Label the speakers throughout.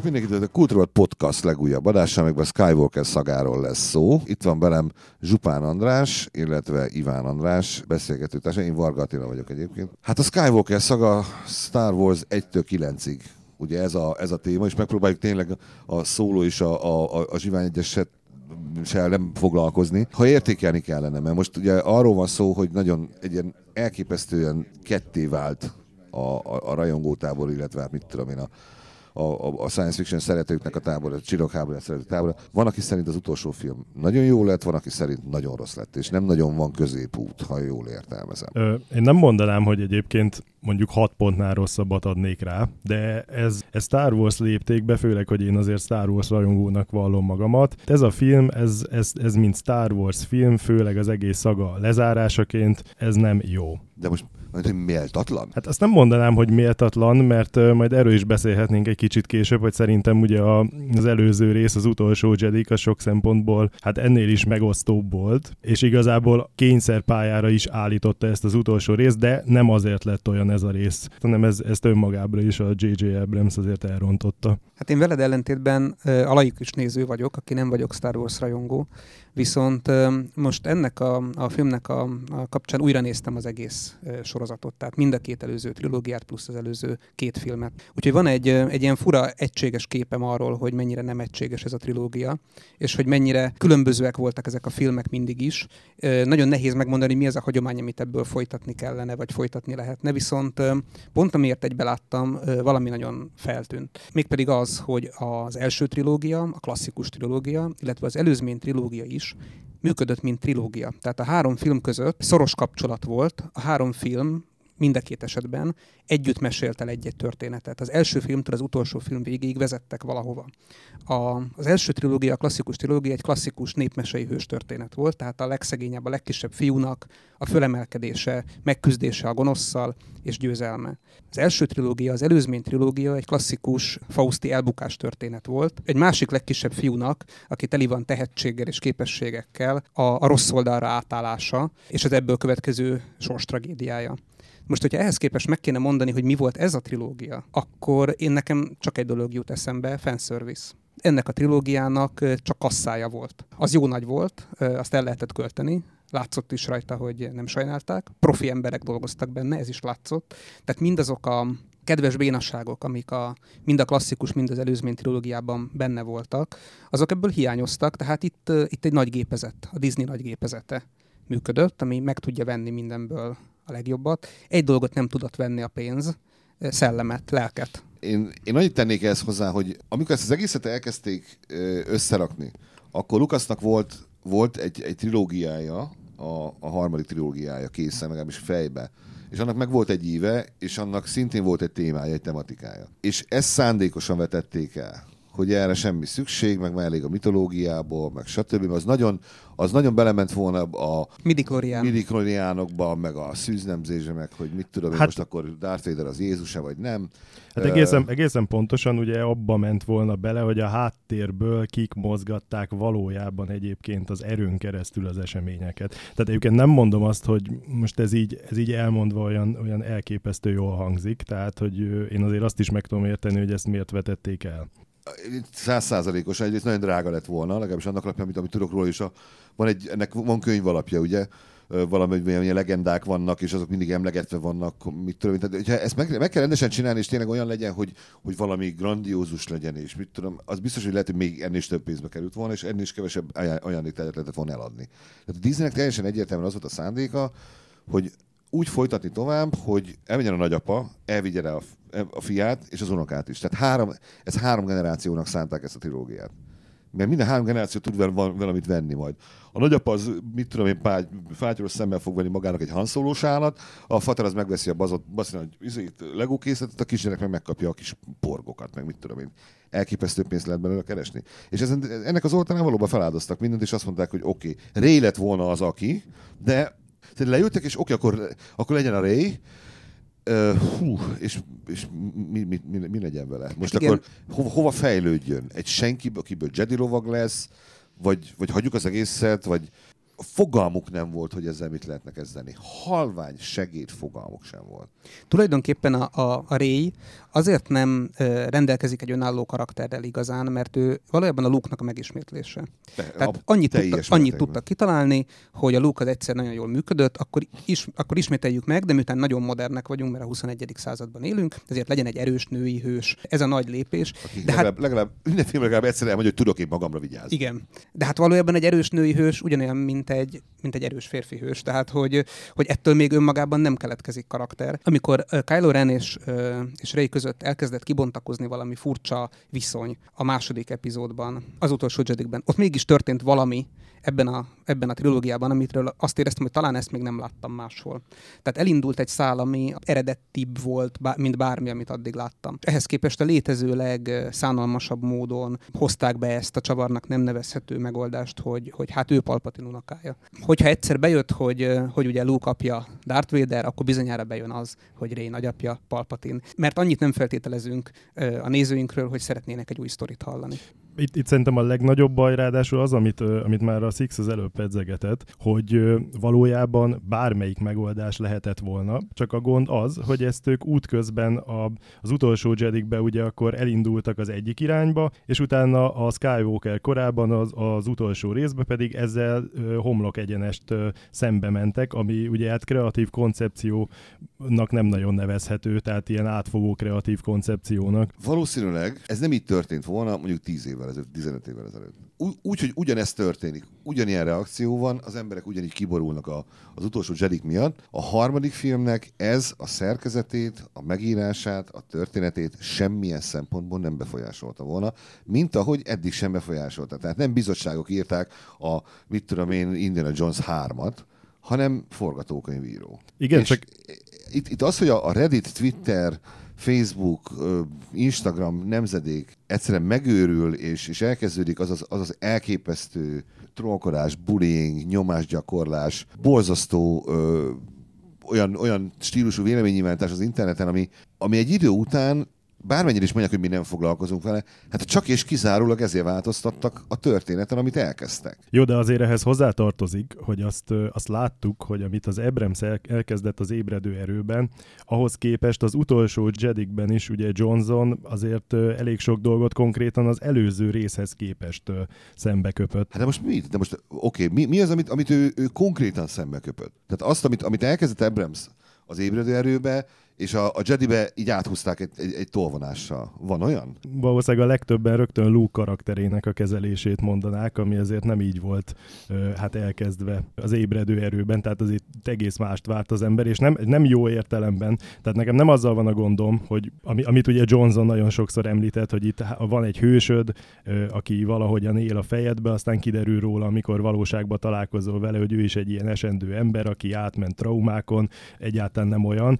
Speaker 1: Üdvözlök mindenkit, a Kultúra Podcast legújabb adása, amikben Skywalker szagáról lesz szó. Itt van velem Zsupán András, illetve Iván András, beszélgető társa. Én Varga Attila vagyok egyébként. Hát a Skywalker szaga Star Wars 1-től 9-ig ugye ez a, ez a téma, és megpróbáljuk tényleg a szóló és a, a, a Zsivány egyeset se nem foglalkozni, ha értékelni kellene, mert most ugye arról van szó, hogy nagyon egy ilyen elképesztően ketté vált a, a, a rajongótábor, illetve hát mit tudom én, a, a, a science fiction szeretőknek a tábor, a csillagháborúját szerető tábor. Van, aki szerint az utolsó film nagyon jó lett, van, aki szerint nagyon rossz lett, és nem nagyon van középút, ha jól értelmezem.
Speaker 2: Ö, én nem mondanám, hogy egyébként mondjuk 6 pontnál rosszabbat adnék rá, de ez, ez Star Wars léptékbe, főleg, hogy én azért Star Wars rajongónak vallom magamat. Ez a film, ez, ez, ez mint Star Wars film, főleg az egész szaga lezárásaként, ez nem jó.
Speaker 1: De most méltatlan?
Speaker 2: Hát azt nem mondanám, hogy méltatlan, mert uh, majd erről is beszélhetnénk egy kicsit később, hogy szerintem ugye a, az előző rész, az utolsó Jedi a sok szempontból hát ennél is megosztóbb volt, és igazából kényszerpályára is állította ezt az utolsó részt, de nem azért lett olyan ez a rész, hanem ez, ezt önmagábra is a J.J. Abrams azért elrontotta.
Speaker 3: Hát én veled ellentétben uh, alaikus néző vagyok, aki nem vagyok Star Wars rajongó, Viszont most ennek a, a filmnek a, a kapcsán újra néztem az egész sorozatot, tehát mind a két előző trilógiát plusz az előző két filmet. Úgyhogy van egy, egy ilyen fura egységes képem arról, hogy mennyire nem egységes ez a trilógia, és hogy mennyire különbözőek voltak ezek a filmek mindig is. Nagyon nehéz megmondani, mi az a hagyomány, amit ebből folytatni kellene, vagy folytatni lehetne, viszont pont amiért egybe láttam, valami nagyon feltűnt. Mégpedig az, hogy az első trilógia, a klasszikus trilógia, illetve az előzmény trilógia is működött, mint trilógia. Tehát a három film között szoros kapcsolat volt, a három film mind a két esetben együtt mesélt el egy-egy történetet. Az első filmtől az utolsó film végéig vezettek valahova. A, az első trilógia, a klasszikus trilógia egy klasszikus népmesei hős történet volt, tehát a legszegényebb, a legkisebb fiúnak a fölemelkedése, megküzdése a gonoszszal és győzelme. Az első trilógia, az előzmény trilógia egy klasszikus Fausti elbukás történet volt. Egy másik legkisebb fiúnak, aki teli van tehetséggel és képességekkel, a, a rossz oldalra átállása, és az ebből következő sors tragédiája. Most, hogyha ehhez képest meg kéne mondani, hogy mi volt ez a trilógia, akkor én nekem csak egy dolog jut eszembe, fanservice ennek a trilógiának csak kasszája volt. Az jó nagy volt, azt el lehetett költeni, látszott is rajta, hogy nem sajnálták. Profi emberek dolgoztak benne, ez is látszott. Tehát mindazok a kedves bénasságok, amik a, mind a klasszikus, mind az előzmény trilógiában benne voltak, azok ebből hiányoztak, tehát itt, itt egy nagy gépezet, a Disney nagy gépezete működött, ami meg tudja venni mindenből a legjobbat. Egy dolgot nem tudott venni a pénz, szellemet, lelket.
Speaker 1: Én, én annyit tennék ezt hozzá, hogy amikor ezt az egészet elkezdték összerakni, akkor Lukasznak volt, volt egy, egy trilógiája, a, a harmadik trilógiája készen, legalábbis fejbe. És annak meg volt egy íve, és annak szintén volt egy témája, egy tematikája. És ezt szándékosan vetették el hogy erre semmi szükség, meg már elég a mitológiából, meg stb. Az nagyon, az nagyon belement volna a midikloriánokba, meg a szűznemzése, meg hogy mit tudom, hát, most akkor Darth Vader az Jézus-e, vagy nem.
Speaker 2: Hát egészen, egészen pontosan ugye abba ment volna bele, hogy a háttérből kik mozgatták valójában egyébként az erőn keresztül az eseményeket. Tehát egyébként nem mondom azt, hogy most ez így, ez így elmondva olyan, olyan elképesztő jól hangzik, tehát hogy én azért azt is meg tudom érteni, hogy ezt miért vetették el
Speaker 1: százszázalékos, egyrészt nagyon drága lett volna, legalábbis annak alapján, amit, amit tudok róla is. A, van egy, ennek van könyv alapja, ugye? valami olyan legendák vannak, és azok mindig emlegetve vannak, mit tudom, tehát, hogyha ezt meg, meg kell rendesen csinálni, és tényleg olyan legyen, hogy, hogy valami grandiózus legyen, és mit tudom, az biztos, hogy lehet, hogy még ennél is több pénzbe került volna, és ennél is kevesebb ajándéktájat lehetett volna eladni. Tehát a Disneynek teljesen egyértelműen az volt a szándéka, hogy úgy folytatni tovább, hogy elmenjen a nagyapa, elvigye el a, a fiát és az unokát is. Tehát három, ez három generációnak szánták ezt a trilógiát. Mert minden három generáció tud vel, valamit venni majd. A nagyapa az, mit tudom én, fátyolos szemmel fog venni magának egy hanszólós állat, a fater az megveszi a bazot, baszina, hogy legó készletet, a kisgyerek meg megkapja a kis porgokat, meg mit tudom én. Elképesztő pénzt lehet belőle keresni. És ezen, ennek az oltánál valóban feláldoztak mindent, és azt mondták, hogy oké, okay, Ré lett volna az aki, de tehát lejöttek, és oké, akkor, akkor legyen a Ray, Uh, hú, és, és mi, mi, mi, mi legyen vele? Most Igen. akkor ho, hova fejlődjön? Egy senki, akiből Jedi lovag lesz, vagy, vagy hagyjuk az egészet, vagy fogalmuk nem volt, hogy ezzel mit lehetne kezdeni. Halvány segéd fogalmuk sem volt.
Speaker 3: Tulajdonképpen a, a, a Ray azért nem ö, rendelkezik egy önálló karakterrel igazán, mert ő valójában a Luke-nak a megismétlése.
Speaker 1: De,
Speaker 3: Tehát
Speaker 1: a
Speaker 3: annyit, tudtak,
Speaker 1: teljes
Speaker 3: annyit tudtak kitalálni, hogy a Luke az egyszer nagyon jól működött, akkor, is, akkor ismételjük meg, de miután nagyon modernek vagyunk, mert a 21. században élünk, ezért legyen egy erős női hős. Ez a nagy lépés.
Speaker 1: Akik
Speaker 3: De hát
Speaker 1: legalább, legalább legalább egyszer elmondja, hogy tudok én magamra vigyázni.
Speaker 3: Igen. De hát valójában egy erős női hős ugyanolyan, mint egy, mint egy erős férfi hős. Tehát, hogy, hogy ettől még önmagában nem keletkezik karakter. Amikor Kylo Ren és, és Rey között elkezdett kibontakozni valami furcsa viszony a második epizódban, az utolsó Jedikben, ott mégis történt valami ebben a, ebben a trilógiában, amitről azt éreztem, hogy talán ezt még nem láttam máshol. Tehát elindult egy szál, ami eredetibb volt, mint bármi, amit addig láttam. Ehhez képest a létező legszánalmasabb módon hozták be ezt a csavarnak nem nevezhető megoldást, hogy, hogy hát ő Palpatine unokája. Hogyha egyszer bejött, hogy, hogy ugye Luke apja Darth Vader, akkor bizonyára bejön az, hogy Rey nagyapja Palpatine. Mert annyit nem feltételezünk a nézőinkről, hogy szeretnének egy új sztorit hallani.
Speaker 2: Itt, itt szerintem a legnagyobb baj ráadásul az, amit, amit már a Six az előbb pedzegetett, hogy valójában bármelyik megoldás lehetett volna, csak a gond az, hogy ezt ők útközben a, az utolsó Jedikbe ugye akkor elindultak az egyik irányba, és utána a Skywalker korában az, az utolsó részbe pedig ezzel homlok egyenest szembe mentek, ami ugye hát kreatív koncepciónak nem nagyon nevezhető, tehát ilyen átfogó kreatív koncepciónak.
Speaker 1: Valószínűleg ez nem így történt volna mondjuk 10 évvel ezelőtt, 15 évvel ezelőtt. Úgy, hogy ugyanezt történik, ugyanilyen reakció van, az emberek ugyanígy kiborulnak a, az utolsó Jedik miatt. A harmadik filmnek ez a szerkezetét, a megírását, a történetét semmilyen szempontból nem befolyásolta volna, mint ahogy eddig sem befolyásolta. Tehát nem bizottságok írták a, mit tudom én, Indiana Jones 3-at, hanem forgatókönyvíró.
Speaker 2: Igen,
Speaker 1: És
Speaker 2: csak
Speaker 1: itt, itt az, hogy a Reddit, Twitter, Facebook, Instagram nemzedék egyszerűen megőrül, és, és elkezdődik az az, az az elképesztő trollkodás, bullying, nyomásgyakorlás, borzasztó ö, olyan, olyan stílusú véleménynyilvánítás az interneten, ami, ami egy idő után bármennyire is mondják, hogy mi nem foglalkozunk vele, hát csak és kizárólag ezért változtattak a történeten, amit elkezdtek.
Speaker 2: Jó, de azért ehhez hozzátartozik, hogy azt, azt láttuk, hogy amit az Abrams el- elkezdett az ébredő erőben, ahhoz képest az utolsó Jedikben is ugye Johnson azért elég sok dolgot konkrétan az előző részhez képest szembe köpött.
Speaker 1: Hát de most mi? De most oké, okay, mi, mi az, amit, amit ő, ő konkrétan szembe köpött? Tehát azt, amit, amit elkezdett Abrams az ébredő erőbe, és a, a Jedibe így áthúzták egy, egy, egy tolvonással. Van olyan?
Speaker 2: Valószínűleg a legtöbben rögtön Luke karakterének a kezelését mondanák, ami azért nem így volt hát elkezdve az ébredő erőben, tehát azért egész mást várt az ember, és nem, nem jó értelemben. Tehát nekem nem azzal van a gondom, hogy ami, amit ugye Johnson nagyon sokszor említett, hogy itt van egy hősöd, aki valahogyan él a fejedbe, aztán kiderül róla, amikor valóságban találkozol vele, hogy ő is egy ilyen esendő ember, aki átment traumákon, egyáltalán nem olyan,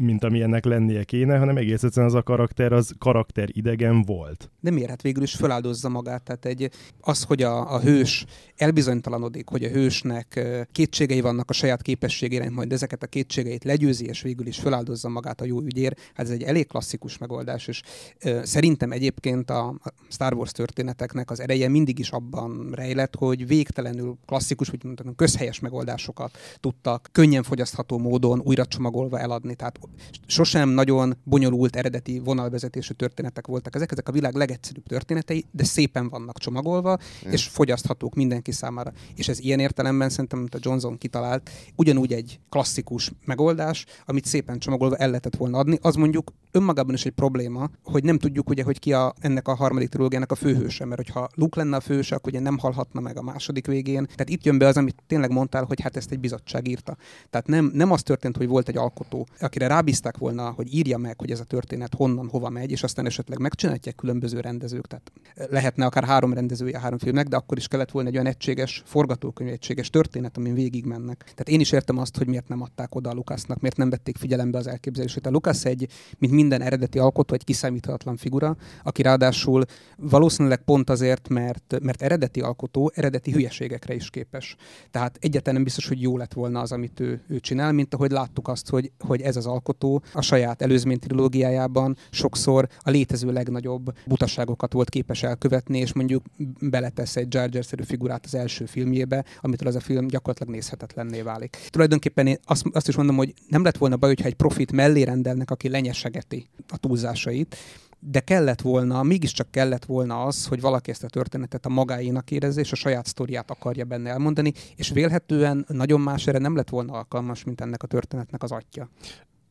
Speaker 2: mint amilyennek lennie kéne, hanem egész egyszerűen az a karakter, az karakter idegen volt.
Speaker 3: De miért? Hát végül is feláldozza magát. Tehát egy, az, hogy a, a hős elbizonytalanodik, hogy a hősnek kétségei vannak a saját képességére, majd ezeket a kétségeit legyőzi, és végül is feláldozza magát a jó ügyért, hát ez egy elég klasszikus megoldás, és ö, szerintem egyébként a Star Wars történeteknek az ereje mindig is abban rejlett, hogy végtelenül klasszikus, vagy mondhatom, közhelyes megoldásokat tudtak könnyen fogyasztható módon újra csomagolva eladni. Tehát sosem nagyon bonyolult eredeti vonalvezetésű történetek voltak ezek, ezek a világ legegyszerűbb történetei, de szépen vannak csomagolva,
Speaker 1: Igen.
Speaker 3: és fogyaszthatók mindenki számára. És ez ilyen értelemben szerintem, mint a Johnson kitalált, ugyanúgy egy klasszikus megoldás, amit szépen csomagolva el lehetett volna adni. Az mondjuk önmagában is egy probléma, hogy nem tudjuk ugye, hogy ki a, ennek a harmadik trilógiának a főhőse, mert hogyha Luke lenne a főhőse, akkor ugye nem halhatna meg a második végén. Tehát itt jön be az, amit tényleg mondtál, hogy hát ezt egy bizottság írta. Tehát nem, nem az történt, hogy volt egy alkotó, akire rábízták volna, hogy írja meg, hogy ez a történet honnan, hova megy, és aztán esetleg megcsinálják különböző rendezők. Tehát lehetne akár három rendezője három filmnek, de akkor is kellett volna egy olyan egységes forgatókönyv, egységes történet, amin végig mennek. Tehát én is értem azt, hogy miért nem adták oda a Lukasznak, miért nem vették figyelembe az elképzelését. A Lukasz egy, mint minden eredeti alkotó, egy kiszámíthatatlan figura, aki ráadásul valószínűleg pont azért, mert, mert eredeti alkotó, eredeti hülyeségekre is képes. Tehát egyáltalán nem biztos, hogy jó lett volna az, amit ő, ő csinál, mint ahogy láttuk azt, hogy, hogy ez az alkotó a saját előzmény trilógiájában sokszor a létező legnagyobb butaságokat volt képes elkövetni, és mondjuk beletesz egy Jar Jar-szerű figurát az első filmjébe, amitől ez a film gyakorlatilag nézhetetlenné válik. Tulajdonképpen én azt, azt is mondom, hogy nem lett volna baj, hogyha egy profit mellé rendelnek, aki lenyesegeti a túlzásait, de kellett volna, mégiscsak kellett volna az, hogy valaki ezt a történetet a magáénak érezze, és a saját sztoriát akarja benne elmondani, és vélhetően nagyon más erre nem lett volna alkalmas, mint ennek a történetnek az atya.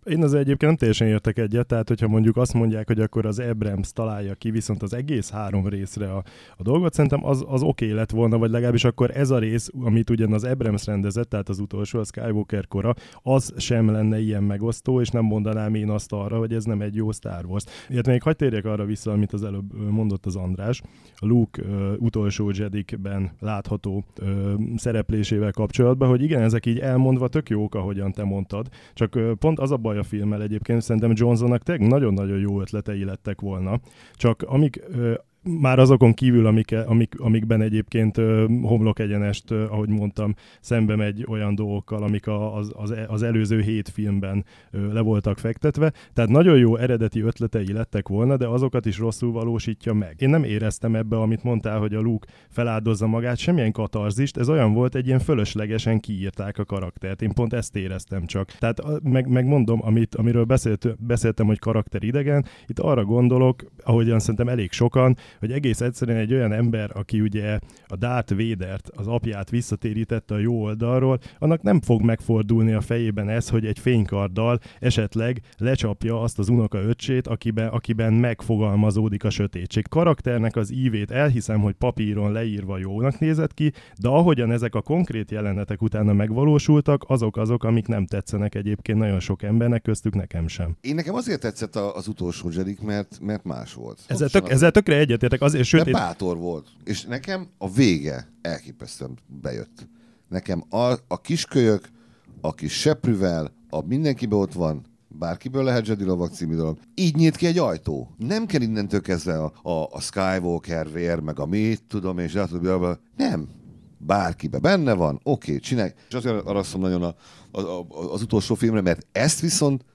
Speaker 2: Én az egyébként nem teljesen értek egyet, tehát hogyha mondjuk azt mondják, hogy akkor az Abrams találja ki viszont az egész három részre a, a dolgot, szerintem az, az oké okay lett volna, vagy legalábbis akkor ez a rész, amit ugyan az Abrams rendezett, tehát az utolsó, a Skywalker kora, az sem lenne ilyen megosztó, és nem mondanám én azt arra, hogy ez nem egy jó Star Wars. Illetve még hagyd térjek arra vissza, amit az előbb mondott az András, a Luke uh, utolsó Jedikben látható uh, szereplésével kapcsolatban, hogy igen, ezek így elmondva tök jók, ahogyan te mondtad, csak uh, pont az a baj a filmmel egyébként, szerintem Johnsonnak tényleg nagyon-nagyon jó ötletei lettek volna. Csak amik már azokon kívül, amik, amik, amikben egyébként homlok egyenest, ahogy mondtam, szembe megy olyan dolgokkal, amik az, az, az előző hét filmben le voltak fektetve. Tehát nagyon jó eredeti ötletei lettek volna, de azokat is rosszul valósítja meg. Én nem éreztem ebbe, amit mondtál, hogy a Luke feláldozza magát, semmilyen katarzist, ez olyan volt, egy ilyen fölöslegesen kiírták a karaktert. Én pont ezt éreztem csak. Tehát meg, megmondom, amit, amiről beszélt, beszéltem, hogy karakter idegen, itt arra gondolok, ahogyan szerintem elég sokan, hogy egész egyszerűen egy olyan ember, aki ugye a Darth Védert, az apját visszatérítette a jó oldalról, annak nem fog megfordulni a fejében ez, hogy egy fénykarddal esetleg lecsapja azt az unoka öcsét, akiben, akiben megfogalmazódik a sötétség. Karakternek az ívét elhiszem, hogy papíron leírva jónak nézett ki, de ahogyan ezek a konkrét jelenetek utána megvalósultak, azok azok, amik nem tetszenek egyébként nagyon sok embernek, köztük nekem sem.
Speaker 1: Én nekem azért tetszett az utolsó Jedik, mert, mert más volt.
Speaker 2: Ezzel, tök, ezzel tökre egyet egyetértek, azért, sőt...
Speaker 1: De bátor volt. És nekem a vége elképesztően bejött. Nekem a, a kiskölyök, a kis seprűvel, a mindenkibe ott van, bárkiből lehet Jedi Lovak című dolog. Így nyílt ki egy ajtó. Nem kell innentől kezdve a, a, a Skywalker vér, meg a mit tudom, és a Nem. Bárkibe benne van, oké, okay, csinálj. És azért arra nagyon a, a, a, az utolsó filmre, mert ezt viszont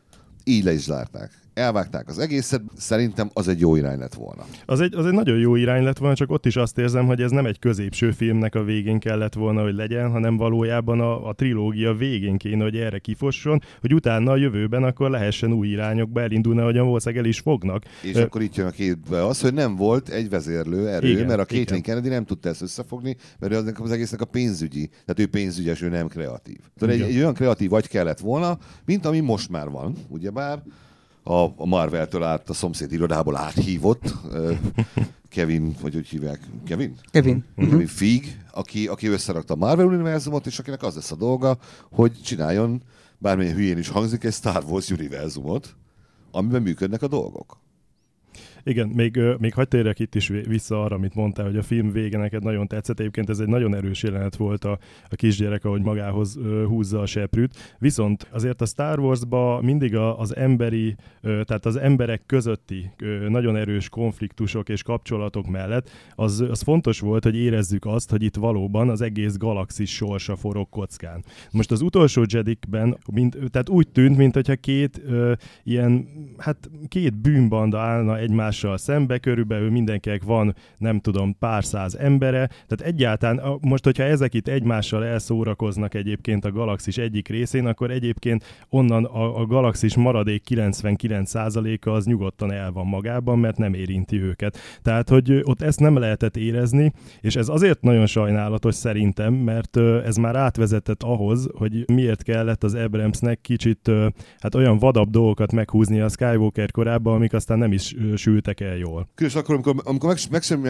Speaker 1: így le is zárták elvágták az egészet, szerintem az egy jó irány lett volna.
Speaker 2: Az egy, az egy nagyon jó irány lett volna, csak ott is azt érzem, hogy ez nem egy középső filmnek a végén kellett volna, hogy legyen, hanem valójában a, a trilógia végén kéne, hogy erre kifosson, hogy utána a jövőben akkor lehessen új irányokba elindulni, ahogyan valószínűleg el is fognak.
Speaker 1: És Ö... akkor itt jön a képbe az, hogy nem volt egy vezérlő erő, igen, mert a Caitlin Kennedy nem tudta ezt összefogni, mert ő az egésznek a pénzügyi, tehát ő pénzügyes, ő nem kreatív. Tehát egy, egy olyan kreatív vagy kellett volna, mint ami most már van, ugyebár, a, Marvel-től át a szomszéd irodából áthívott Kevin, vagy hogy hívják? Kevin?
Speaker 3: Kevin.
Speaker 1: Kevin uh-huh. Feig, aki, aki összerakta a Marvel univerzumot, és akinek az lesz a dolga, hogy csináljon, bármilyen hülyén is hangzik, egy Star Wars univerzumot, amiben működnek a dolgok.
Speaker 2: Igen, még, még hagyd térjek itt is vissza arra, amit mondtál, hogy a film vége neked nagyon tetszett. Egyébként ez egy nagyon erős jelenet volt a, a kisgyerek, ahogy magához húzza a seprűt. Viszont azért a Star Wars-ba mindig a, az emberi, tehát az emberek közötti nagyon erős konfliktusok és kapcsolatok mellett az, az fontos volt, hogy érezzük azt, hogy itt valóban az egész galaxis sorsa forog kockán. Most az utolsó Jedikben, tehát úgy tűnt, mintha két ö, ilyen, hát két bűnbanda állna egymás egymással szembe, körülbelül mindenkinek van, nem tudom, pár száz embere, tehát egyáltalán most, hogyha ezek itt egymással elszórakoznak egyébként a galaxis egyik részén, akkor egyébként onnan a, a galaxis maradék 99%-a az nyugodtan el van magában, mert nem érinti őket. Tehát, hogy ott ezt nem lehetett érezni, és ez azért nagyon sajnálatos szerintem, mert ez már átvezetett ahhoz, hogy miért kellett az Abramsnek kicsit hát olyan vadabb dolgokat meghúzni a Skywalker korában, amik aztán nem is sült ültek el jól.
Speaker 1: Különösen akkor, amikor, amikor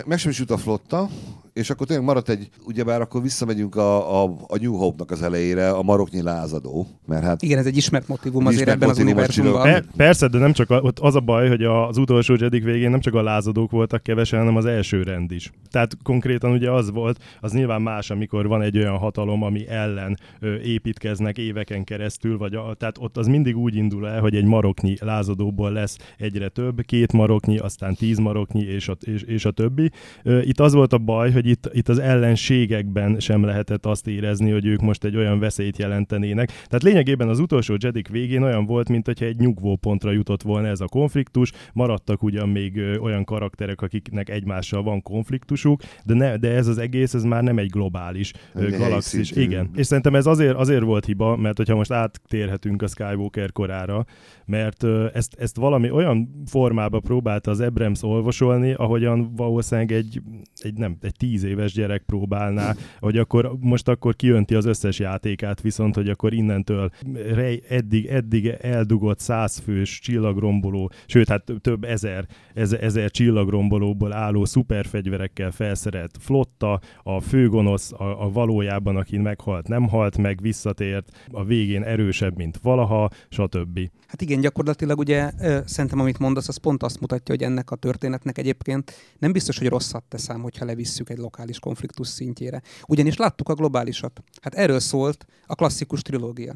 Speaker 1: megsemmisült a flotta, és akkor tényleg maradt egy, ugyebár akkor visszamegyünk a, a, a New Hope-nak az elejére, a maroknyi lázadó. Mert hát
Speaker 3: Igen, ez egy ismert motivum azért ismert ebben az univerzumban. Per,
Speaker 2: persze, de nem csak a, ott az a baj, hogy az utolsó Jedik végén nem csak a lázadók voltak kevesen, hanem az első rend is. Tehát konkrétan ugye az volt, az nyilván más, amikor van egy olyan hatalom, ami ellen ö, építkeznek éveken keresztül, vagy a, tehát ott az mindig úgy indul el, hogy egy maroknyi lázadóból lesz egyre több, két maroknyi, aztán tíz maroknyi, és a, és, és a többi. Itt az volt a baj, hogy itt, itt az ellenségekben sem lehetett azt érezni, hogy ők most egy olyan veszélyt jelentenének. Tehát lényegében az utolsó Jedik végén olyan volt, mint hogyha egy nyugvó pontra jutott volna ez a konfliktus, maradtak ugyan még olyan karakterek, akiknek egymással van konfliktusuk, de, ne, de ez az egész, ez már nem egy globális egy galaxis. Igen. És szerintem ez azért, azért volt hiba, mert hogyha most áttérhetünk a Skywalker korára, mert ezt, ezt valami olyan formába próbálta az Abrams olvasolni, ahogyan valószínűleg egy, egy, nem, egy tíz éves gyerek próbálná, hogy akkor most akkor kiönti az összes játékát, viszont hogy akkor innentől rej, eddig, eddig eldugott százfős csillagromboló, sőt, hát több ezer, ezer, ezer csillagrombolóból álló szuperfegyverekkel felszerelt flotta, a főgonosz a, a valójában, aki meghalt, nem halt meg, visszatért, a végén erősebb, mint valaha, stb.
Speaker 3: Hát igen, gyakorlatilag ugye szerintem, amit mondasz, az pont azt mutatja, hogy ennek a történetnek egyébként nem biztos, hogy rosszat teszem, hogyha levisszük egy lokális konfliktus szintjére. Ugyanis láttuk a globálisat. Hát erről szólt a klasszikus trilógia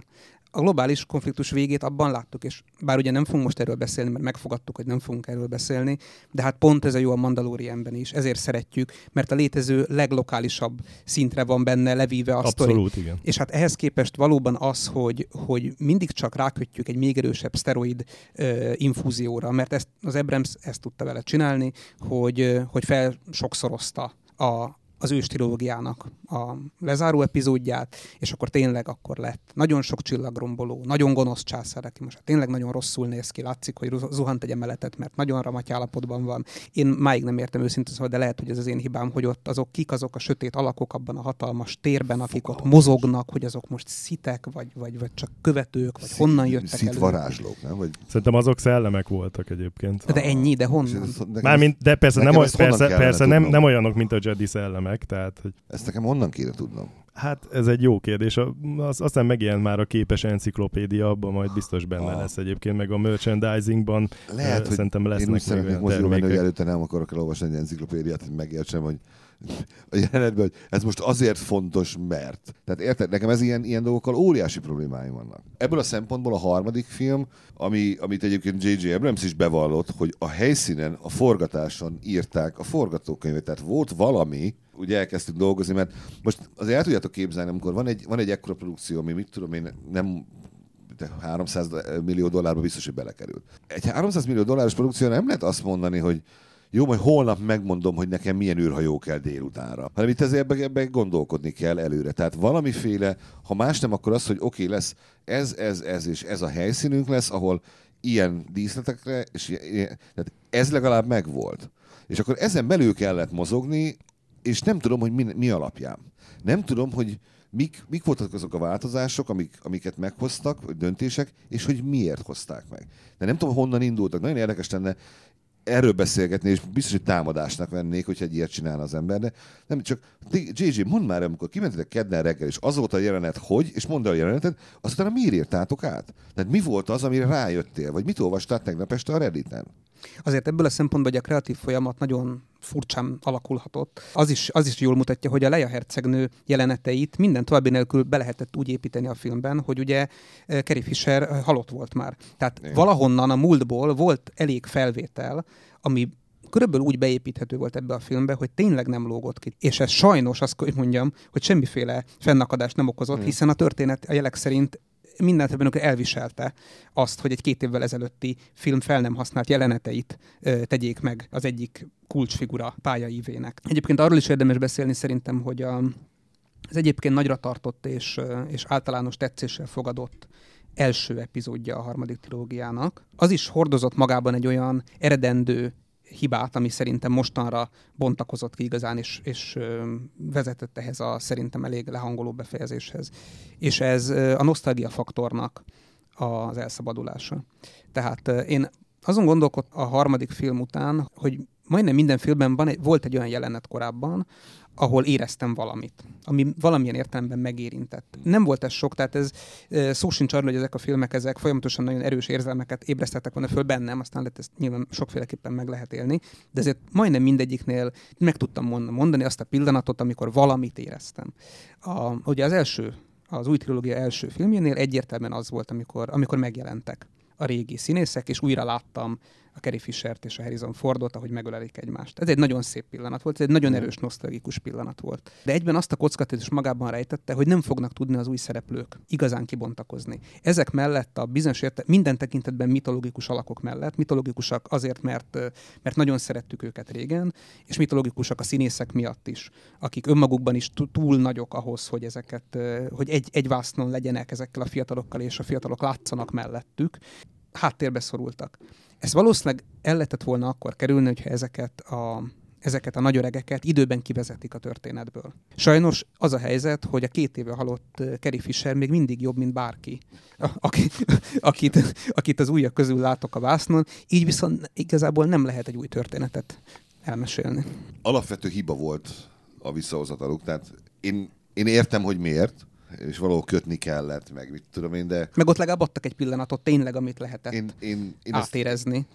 Speaker 3: a globális konfliktus végét abban láttuk, és bár ugye nem fogunk most erről beszélni, mert megfogadtuk, hogy nem fogunk erről beszélni, de hát pont ez a jó a Mandalorianben is, ezért szeretjük, mert a létező leglokálisabb szintre van benne levíve a
Speaker 2: Abszolút, sztori. igen.
Speaker 3: És hát ehhez képest valóban az, hogy, hogy mindig csak rákötjük egy még erősebb szteroid uh, infúzióra, mert ezt, az Abrams ezt tudta vele csinálni, hogy, hogy fel sokszorozta a, az ős trilógiának a lezáró epizódját, és akkor tényleg akkor lett nagyon sok csillagromboló, nagyon gonosz császár, aki most tényleg nagyon rosszul néz ki, látszik, hogy zuhant egy emeletet, mert nagyon ramaty állapotban van. Én máig nem értem őszintén szóval, de lehet, hogy ez az én hibám, hogy ott azok kik azok a sötét alakok abban a hatalmas térben, akik Fogalmas. ott mozognak, hogy azok most szitek, vagy, vagy, vagy csak követők, vagy Szit, honnan jöttek
Speaker 1: szit elő. varázslók, nem? Vagy...
Speaker 2: Szerintem azok szellemek voltak egyébként.
Speaker 3: De ennyi, de honnan?
Speaker 2: Mármint, de persze, nem, persze, persze nem, nem olyanok, mint a Jedi szellemek, tehát tehát, hogy...
Speaker 1: Ezt nekem honnan kéne tudnom?
Speaker 2: Hát ez egy jó kérdés. Az, aztán megjelent már a képes enciklopédia, abban majd biztos benne ah. lesz egyébként, meg a merchandisingban
Speaker 1: Lehet,
Speaker 2: hogy szerintem lesznek én
Speaker 1: úgy szeretnék moziba menni, hogy előtte nem akarok elolvasni egy enciklopédiát, hogy megértsem, hogy a jelenetben, hogy ez most azért fontos, mert. Tehát érted, nekem ez ilyen, ilyen dolgokkal óriási problémáim vannak. Ebből a szempontból a harmadik film, ami, amit egyébként J.J. Abrams is bevallott, hogy a helyszínen, a forgatáson írták a forgatókönyvet. Tehát volt valami, ugye elkezdtünk dolgozni, mert most azért el tudjátok képzelni, amikor van egy, van egy ekkora produkció, ami mit tudom én, nem de 300 millió dollárba biztos, hogy belekerült. Egy 300 millió dolláros produkció nem lehet azt mondani, hogy jó, majd holnap megmondom, hogy nekem milyen űrhajó kell délutánra. Hanem itt ezért ebbe, ebbe gondolkodni kell előre. Tehát valamiféle, ha más nem, akkor az, hogy oké, okay, lesz ez, ez, ez és ez a helyszínünk lesz, ahol ilyen díszletekre, és ilyen, tehát ez legalább megvolt. És akkor ezen belül kellett mozogni, és nem tudom, hogy mi, mi alapján. Nem tudom, hogy mik, mik voltak azok a változások, amik, amiket meghoztak, vagy döntések, és hogy miért hozták meg. De nem tudom, honnan indultak. Nagyon érdekes lenne erről beszélgetni, és biztos, hogy támadásnak vennék, hogyha egy ilyet csinál az ember, de nem csak, JJ, mondd már, amikor kimentetek kedden reggel, és az volt a jelenet, hogy, és mondd el a jelenetet, aztán miért írtátok át? Tehát mi volt az, amire rájöttél, vagy mit olvastál tegnap este a Redditen?
Speaker 3: Azért ebből a szempontból, hogy a kreatív folyamat nagyon furcsán alakulhatott. Az is, az is jól mutatja, hogy a Leia hercegnő jeleneteit minden további nélkül be lehetett úgy építeni a filmben, hogy ugye eh, Carrie Fisher eh, halott volt már. Tehát Igen. valahonnan a múltból volt elég felvétel, ami körülbelül úgy beépíthető volt ebbe a filmbe, hogy tényleg nem lógott ki. És ez sajnos, azt mondjam, hogy semmiféle fennakadást nem okozott, hiszen a történet a jelek szerint mindent ebben elviselte azt, hogy egy két évvel ezelőtti film fel nem használt jeleneteit tegyék meg az egyik kulcsfigura pályaívének. Egyébként arról is érdemes beszélni szerintem, hogy a, az egyébként nagyra tartott és, és általános tetszéssel fogadott első epizódja a harmadik trilógiának. Az is hordozott magában egy olyan eredendő hibát, ami szerintem mostanra bontakozott ki igazán, és, és vezetett ehhez a szerintem elég lehangoló befejezéshez. És ez a nosztalgia faktornak az elszabadulása. Tehát én azon gondolkodtam a harmadik film után, hogy majdnem minden filmben van egy, volt egy olyan jelenet korábban, ahol éreztem valamit, ami valamilyen értelemben megérintett. Nem volt ez sok, tehát ez szó sincs arról, hogy ezek a filmek ezek folyamatosan nagyon erős érzelmeket ébresztettek volna föl bennem, aztán lehet ezt nyilván sokféleképpen meg lehet élni, de ezért majdnem mindegyiknél meg tudtam mondani azt a pillanatot, amikor valamit éreztem. A, ugye az első, az új trilógia első filmjénél egyértelműen az volt, amikor, amikor megjelentek a régi színészek, és újra láttam a Carrie Fishert és a Harrison Fordot, ahogy megölelik egymást. Ez egy nagyon szép pillanat volt, ez egy nagyon erős, nosztalgikus pillanat volt. De egyben azt a kockázatot is magában rejtette, hogy nem fognak tudni az új szereplők igazán kibontakozni. Ezek mellett a bizonyos érte, minden tekintetben mitológikus alakok mellett, mitológikusak azért, mert, mert nagyon szerettük őket régen, és mitológikusak a színészek miatt is, akik önmagukban is túl nagyok ahhoz, hogy ezeket, hogy egy, egy vásznon legyenek ezekkel a fiatalokkal, és a fiatalok látszanak mellettük, háttérbe szorultak. Ez valószínűleg el lehetett volna akkor kerülni, hogyha ezeket a, ezeket a nagyöregeket időben kivezetik a történetből. Sajnos az a helyzet, hogy a két éve halott Kerry Fisher még mindig jobb, mint bárki, aki, akit, akit az újak közül látok a vásznon, így viszont igazából nem lehet egy új történetet elmesélni.
Speaker 1: Alapvető hiba volt a visszahozataluk, tehát én, én értem, hogy miért, és valahol kötni kellett, meg mit tudom én, de...
Speaker 3: Meg ott legalább adtak egy pillanatot tényleg, amit lehetett én, én, én átérezni.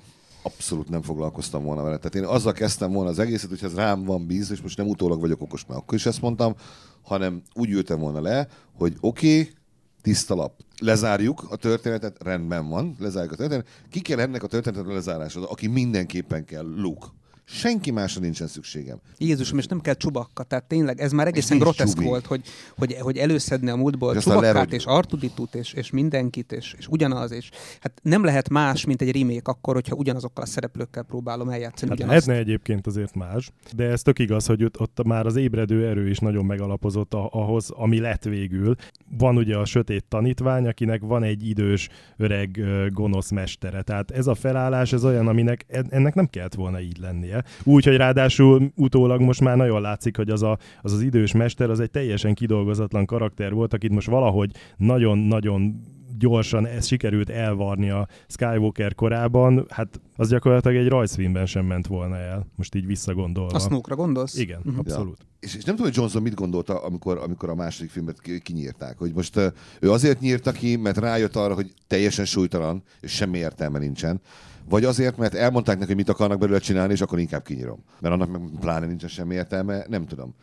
Speaker 1: Abszolút nem foglalkoztam volna vele. Tehát én azzal kezdtem volna az egészet, hogy ez rám van bíz, és most nem utólag vagyok okos, mert akkor is ezt mondtam, hanem úgy ültem volna le, hogy oké, okay, tiszta lap. Lezárjuk a történetet, rendben van, lezárjuk a történetet. Ki kell ennek a történetet lezárásra, aki mindenképpen kell, Luke. Senki másra nincsen szükségem.
Speaker 3: Jézusom, és nem kell csubakka. Tehát tényleg ez már egészen groteszk volt, hogy, hogy, hogy előszedni a múltból csubakkát és Artuditut és, és mindenkit, és, és ugyanaz. És, hát nem lehet más, mint egy remake akkor, hogyha ugyanazokkal a szereplőkkel próbálom eljátszani
Speaker 2: hát ugyanazt. lehetne egyébként azért más, de ez tök igaz, hogy ott, ott már az ébredő erő is nagyon megalapozott ahhoz, ami lett végül. Van ugye a sötét tanítvány, akinek van egy idős, öreg, gonosz mestere. Tehát ez a felállás, ez olyan, aminek ennek nem kellett volna így lennie lennie. Úgy, hogy ráadásul utólag most már nagyon látszik, hogy az, a, az az idős mester az egy teljesen kidolgozatlan karakter volt, akit most valahogy nagyon-nagyon gyorsan ez sikerült elvarni a Skywalker korában, hát az gyakorlatilag egy rajzfilmben sem ment volna el, most így visszagondolva.
Speaker 3: A Snoke-ra gondolsz?
Speaker 2: Igen, uh-huh. abszolút. Ja.
Speaker 1: És, és nem tudom, hogy Johnson mit gondolta, amikor, amikor a második filmet kinyírták. Hogy most ő azért nyírta ki, mert rájött arra, hogy teljesen súlytalan, és semmi értelme nincsen vagy azért, mert elmondták neki, hogy mit akarnak belőle csinálni, és akkor inkább kinyírom. Mert annak meg pláne nincsen semmi értelme, nem tudom.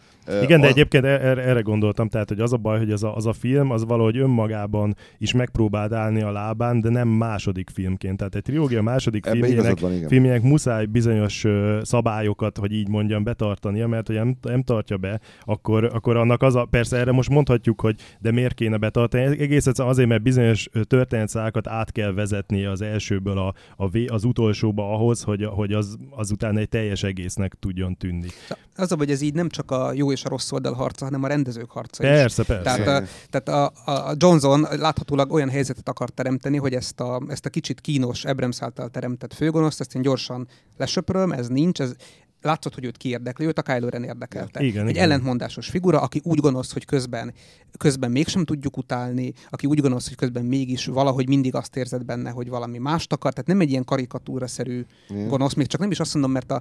Speaker 2: Igen, de a... egyébként erre, erre gondoltam, tehát, hogy az a baj, hogy az a, az a film, az valahogy önmagában is megpróbált állni a lábán, de nem második filmként. Tehát egy trilógia második filmjének, van, filmjének muszáj bizonyos szabályokat, hogy így mondjam, betartania, mert hogy nem, nem tartja be, akkor, akkor annak az a, persze erre most mondhatjuk, hogy de miért kéne betartani, egész egyszerűen azért, mert bizonyos történetszálakat át kell vezetni az elsőből a, a v, az utolsóba ahhoz, hogy, hogy az, azután egy teljes egésznek tudjon tűnni.
Speaker 3: Az a, hogy ez így nem csak a jó és a rossz oldal harca, hanem a rendezők harca
Speaker 2: is. Persze, persze.
Speaker 3: Tehát, a, tehát a, a Johnson láthatólag olyan helyzetet akar teremteni, hogy ezt a, ezt a kicsit kínos Abrams által teremtett főgonoszt, ezt én gyorsan lesöpröm, ez nincs, ez, látszott, hogy őt kiérdekli, őt a Kylo Ren érdekelte.
Speaker 2: Igen,
Speaker 3: Egy
Speaker 2: igen.
Speaker 3: ellentmondásos figura, aki úgy gonosz, hogy közben, közben mégsem tudjuk utálni, aki úgy gonosz, hogy közben mégis valahogy mindig azt érzed benne, hogy valami mást akar. Tehát nem egy ilyen karikatúra-szerű gonosz, még csak nem is azt mondom, mert a,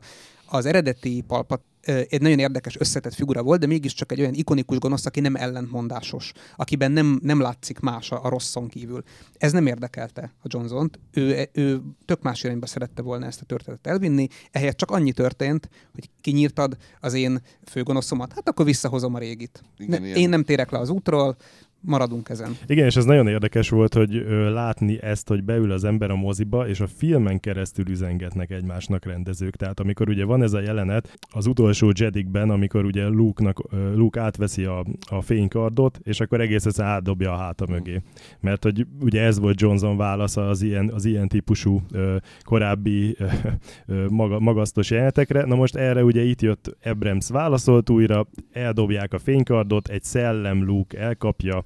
Speaker 3: az eredeti palpat egy nagyon érdekes összetett figura volt, de mégiscsak egy olyan ikonikus gonosz, aki nem ellentmondásos, akiben nem, nem látszik más a, a rosszon kívül. Ez nem érdekelte a Johnson-t, ő, ő tök más irányba szerette volna ezt a történetet elvinni, ehhez csak annyi történt, hogy kinyírtad az én főgonoszomat, hát akkor visszahozom a régit. Igen, ne, én nem térek le az útról, maradunk ezen.
Speaker 2: Igen, és ez nagyon érdekes volt, hogy ö, látni ezt, hogy beül az ember a moziba, és a filmen keresztül üzengetnek egymásnak rendezők. Tehát amikor ugye van ez a jelenet az utolsó Jedikben, amikor ugye Luke-nak, ö, Luke átveszi a, a fénykardot, és akkor egész egyszerűen átdobja a háta mögé. Mert hogy ugye ez volt Johnson válasza az ilyen, az ilyen típusú ö, korábbi ö, maga, magasztos jelenetekre. Na most erre ugye itt jött Abrams válaszolt újra, eldobják a fénykardot, egy szellem Luke elkapja,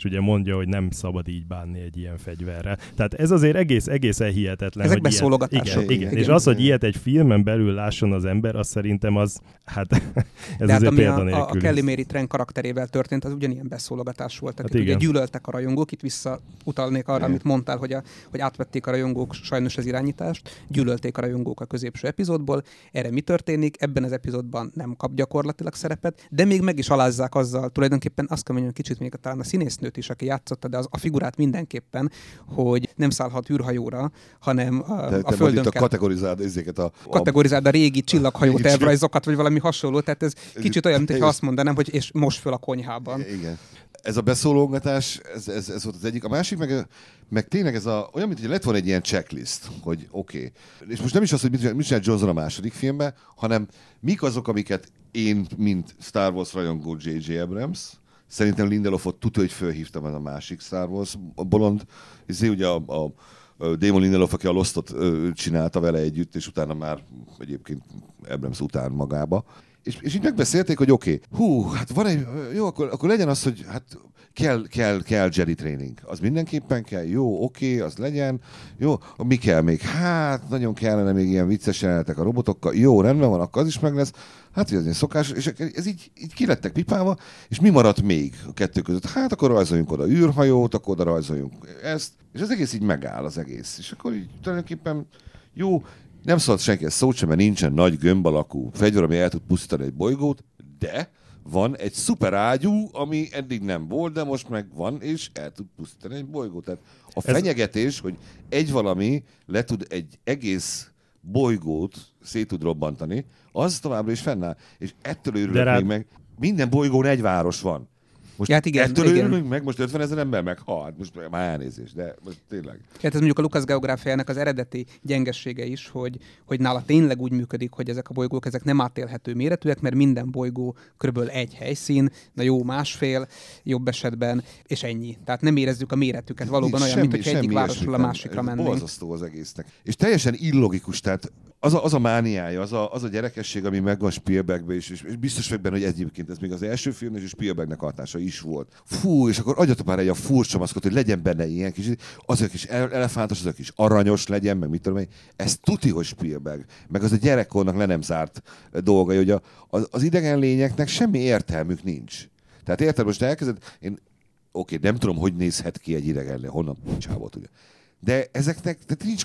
Speaker 2: és ugye mondja, hogy nem szabad így bánni egy ilyen fegyverrel. Tehát ez azért egész, egészen hihetetlen.
Speaker 3: Ezek beszólogatások.
Speaker 2: Igen, igen, igen, és az, hogy ilyet egy filmen belül lásson az ember, az szerintem az, hát ez
Speaker 3: De
Speaker 2: azért
Speaker 3: hát, ami a, a Kelly Mary Trent karakterével történt, az ugyanilyen beszólogatás volt. Hát ugye gyűlöltek a rajongók, itt visszautalnék arra, igen. amit mondtál, hogy, a, hogy átvették a rajongók sajnos az irányítást, gyűlölték a rajongók a középső epizódból. Erre mi történik? Ebben az epizódban nem kap gyakorlatilag szerepet, de még meg is alázzák azzal, tulajdonképpen azt kell mondjam, kicsit még talán a színésznő nőt is, aki játszotta, de az, a figurát mindenképpen, hogy nem szállhat űrhajóra, hanem a, te,
Speaker 1: a
Speaker 3: Földön
Speaker 1: kell... kategorizáld ezeket a,
Speaker 3: a... Kategorizáld a régi csillaghajó tervrajzokat, vagy valami hasonló, tehát ez kicsit olyan, mintha azt mondanám, hogy és most föl a konyhában.
Speaker 1: Igen. ez a beszólógatás, ez, ez, ez volt az egyik. A másik meg, meg tényleg ez a, olyan, mint hogy lett volna egy ilyen checklist, hogy oké. Okay. És most nem is az, hogy mit, mit csinál Johnson a második filmben, hanem mik azok, amiket én, mint Star Wars rajongó J.J. Abrams, szerintem Lindelofot tudja, hogy fölhívtam ez a másik Star Wars bolond, és ugye a, a Damon Lindelof, aki a Lostot csinálta vele együtt, és utána már egyébként Abrams után magába. És, és így megbeszélték, hogy oké, okay, hú, hát van egy, jó, akkor, akkor legyen az, hogy hát kell, kell, kell Jedi training. Az mindenképpen kell, jó, oké, okay, az legyen. Jó, mi kell még? Hát, nagyon kellene még ilyen vicces jelenetek a robotokkal. Jó, rendben van, akkor az is meg lesz. Hát, ez egy szokás, és ez így, így kilettek pipálva, és mi maradt még a kettő között? Hát, akkor rajzoljunk oda űrhajót, akkor oda rajzoljunk ezt, és az egész így megáll az egész. És akkor így tulajdonképpen jó, nem szólt senki ezt szót sem, mert nincsen nagy gömb alakú fegyver, ami el tud pusztítani egy bolygót, de van egy szuper ágyú, ami eddig nem volt, de most meg van, és el tud pusztítani egy bolygót. Tehát a Ez... fenyegetés, hogy egy valami le tud egy egész bolygót szét tud robbantani, az továbbra is fennáll. És ettől őrülök rá... még meg. Minden bolygón egy város van. Most hát igen, ettől igen. örülünk meg, most 50 ezer ember meghalt, most már elnézést, de most tényleg.
Speaker 3: Hát ez mondjuk a Lukasz geográfiának az eredeti gyengessége is, hogy, hogy nála tényleg úgy működik, hogy ezek a bolygók ezek nem átélhető méretűek, mert minden bolygó körülbelül egy helyszín, na jó másfél, jobb esetben, és ennyi. Tehát nem érezzük a méretüket. Valóban olyan, mint hogy egyik városról a másikra mennénk.
Speaker 1: Borzasztó az egésznek. És teljesen illogikus, tehát az a, az a mániája, az a, az a gyerekesség, ami megvan Spielbergben is, és, és biztos vagy benne, hogy egyébként ez még az első film, és Spielbergnek hatása is volt. Fú, és akkor adjatok már egy a furcsa maszkot, hogy legyen benne ilyen kis, azok is elefántos, azok is aranyos legyen, meg mit tudom én. Ez tuti, hogy Spielberg. Meg az a gyerekkornak le nem zárt dolga, hogy a, az, az idegen lényeknek semmi értelmük nincs. Tehát érted, most elkezded, én oké, nem tudom, hogy nézhet ki egy idegen, honnan csávot, ugye de ezeknek tehát nincs,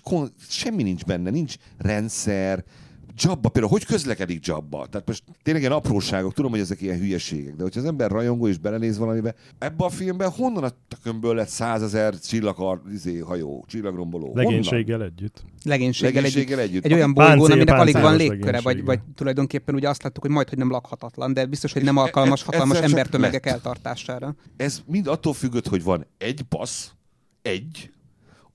Speaker 1: semmi nincs benne, nincs rendszer, Jabba például, hogy közlekedik Jabba? Tehát most tényleg ilyen apróságok, tudom, hogy ezek ilyen hülyeségek, de hogyha az ember rajongó és belenéz valamibe, ebbe a filmben honnan a tökömből lett százezer csillagkar, izé, hajó, csillagromboló?
Speaker 2: Legénységgel együtt.
Speaker 3: Legénységgel, Legénységgel együtt. együtt. Egy olyan bolygón, aminek alig van légköre, vagy, vagy tulajdonképpen ugye azt láttuk, hogy majd, hogy nem lakhatatlan, de biztos, hogy nem alkalmas e, e, hatalmas embertömegek eltartására.
Speaker 1: Ez mind attól függött, hogy van egy passz, egy,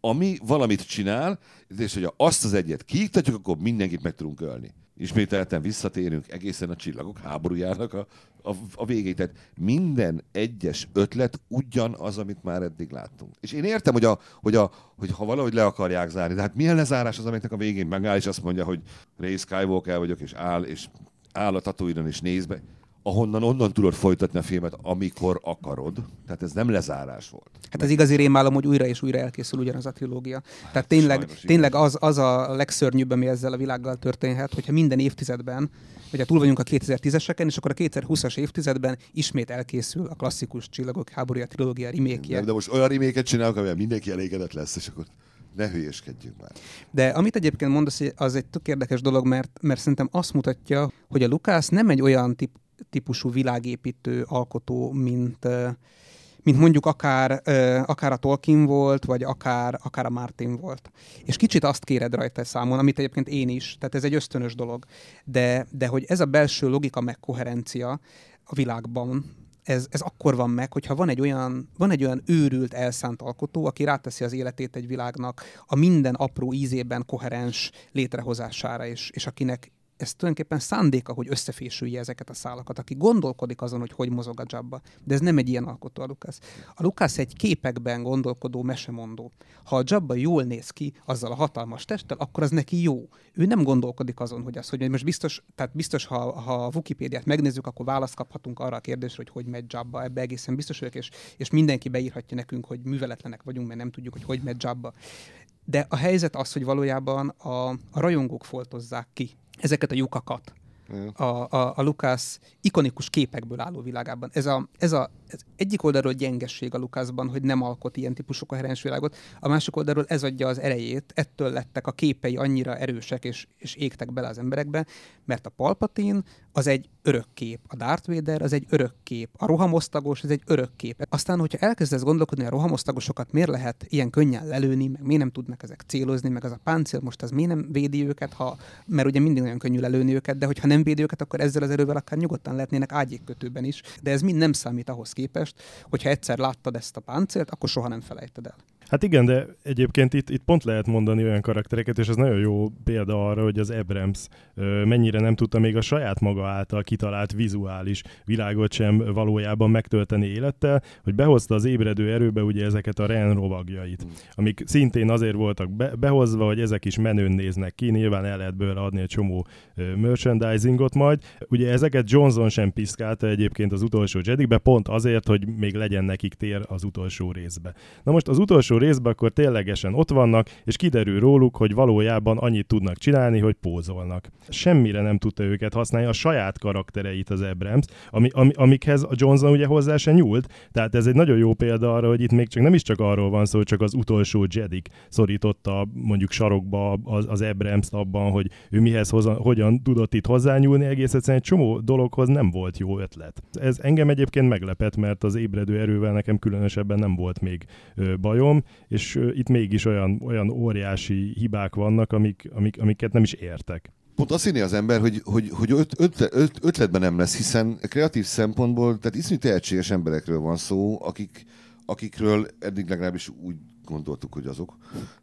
Speaker 1: ami valamit csinál, és hogyha azt az egyet kiiktatjuk, akkor mindenkit meg tudunk ölni. Ismételten visszatérünk egészen a csillagok háborújának a, a, a végéig. Tehát minden egyes ötlet ugyanaz, amit már eddig láttunk. És én értem, hogy, a, hogy, a, hogy ha valahogy le akarják zárni, de hát milyen lezárás az, amiknek a végén megáll, és azt mondja, hogy Ray Skywalker vagyok, és áll, és áll a tatooine és néz be ahonnan onnan tudod folytatni a filmet, amikor akarod. Tehát ez nem lezárás volt.
Speaker 3: Hát az igazi rémálom, hogy újra és újra elkészül ugyanaz a trilógia. Tehát tényleg, Sajnos, tényleg az, az a legszörnyűbb, ami ezzel a világgal történhet, hogyha minden évtizedben, hogyha túl vagyunk a 2010-eseken, és akkor a 2020-as évtizedben ismét elkészül a klasszikus Csillagok háborúja trilógia remékje.
Speaker 1: De most olyan reméket csinálok, amivel mindenki elégedett lesz, és akkor ne hülyeskedjünk már.
Speaker 3: De amit egyébként mondasz, az egy tök érdekes dolog, mert, mert szerintem azt mutatja, hogy a Lukász nem egy olyan tip, típusú világépítő alkotó, mint, mint mondjuk akár, akár a Tolkien volt, vagy akár, akár a Martin volt. És kicsit azt kéred rajta számon, amit egyébként én is, tehát ez egy ösztönös dolog, de, de hogy ez a belső logika meg koherencia a világban, ez, ez akkor van meg, hogyha van egy, olyan, van egy olyan őrült, elszánt alkotó, aki ráteszi az életét egy világnak a minden apró ízében koherens létrehozására, és, és akinek ez tulajdonképpen szándéka, hogy összefésülje ezeket a szálakat, aki gondolkodik azon, hogy hogy mozog a Jabba. De ez nem egy ilyen alkotó a Lukász. A Lukász egy képekben gondolkodó mesemondó. Ha a Jabba jól néz ki azzal a hatalmas testtel, akkor az neki jó. Ő nem gondolkodik azon, hogy az, hogy most biztos, tehát biztos, ha, ha a Wikipédiát megnézzük, akkor választ kaphatunk arra a kérdésre, hogy hogy megy Jabba. Ebbe egészen biztos vagyok, és, és mindenki beírhatja nekünk, hogy műveletlenek vagyunk, mert nem tudjuk, hogy hogy megy Jabba. De a helyzet az, hogy valójában a, a rajongók foltozzák ki ezeket a lyukakat a, a, a Lukász ikonikus képekből álló világában. Ez, a, ez, a, ez egyik oldalról gyengesség a Lukászban, hogy nem alkot ilyen típusú koherens világot, a másik oldalról ez adja az erejét, ettől lettek a képei annyira erősek és, és égtek bele az emberekbe, mert a Palpatin az egy örök kép, a Darth Vader az egy örök kép, a rohamosztagos az egy örök kép. Aztán, hogyha elkezdesz gondolkodni, a rohamosztagosokat miért lehet ilyen könnyen lelőni, meg miért nem tudnak ezek célozni, meg az a páncél most az miért nem védi őket, ha, mert ugye mindig nagyon könnyű lelőni őket, de hogyha nem védi őket, akkor ezzel az erővel akár nyugodtan lehetnének ágyékkötőben is, de ez mind nem számít ahhoz képest, hogyha egyszer láttad ezt a páncélt, akkor soha nem felejted el.
Speaker 2: Hát igen, de egyébként itt, itt pont lehet mondani olyan karaktereket, és ez nagyon jó példa arra, hogy az Abrams mennyire nem tudta még a saját maga által kitalált vizuális világot sem valójában megtölteni élettel, hogy behozta az ébredő erőbe ugye ezeket a Ren rovagjait, amik szintén azért voltak be, behozva, hogy ezek is menőn néznek ki, nyilván el lehet bőle adni egy csomó merchandisingot majd. Ugye ezeket Johnson sem piszkálta egyébként az utolsó Jedikbe, pont azért, hogy még legyen nekik tér az utolsó részbe. Na most az utolsó részben akkor ténylegesen ott vannak, és kiderül róluk, hogy valójában annyit tudnak csinálni, hogy pózolnak. Semmire nem tudta őket használni, a saját karaktereit az Abrams, ami, ami, amikhez a Johnson ugye hozzá se nyúlt, tehát ez egy nagyon jó példa arra, hogy itt még csak nem is csak arról van szó, hogy csak az utolsó Jedik szorította mondjuk sarokba az, az abrams abban, hogy ő mihez hozzá, hogyan tudott itt hozzányúlni, egész egyszerűen egy csomó dologhoz nem volt jó ötlet. Ez engem egyébként meglepett, mert az ébredő erővel nekem különösebben nem volt még bajom, és itt mégis olyan, olyan óriási hibák vannak, amik, amik, amiket nem is értek.
Speaker 1: Pont azt hinni az ember, hogy, hogy, hogy öt, öt, öt, ötletben nem lesz, hiszen kreatív szempontból, tehát iszonyú tehetséges emberekről van szó, akik, akikről eddig legalábbis úgy gondoltuk, hogy azok,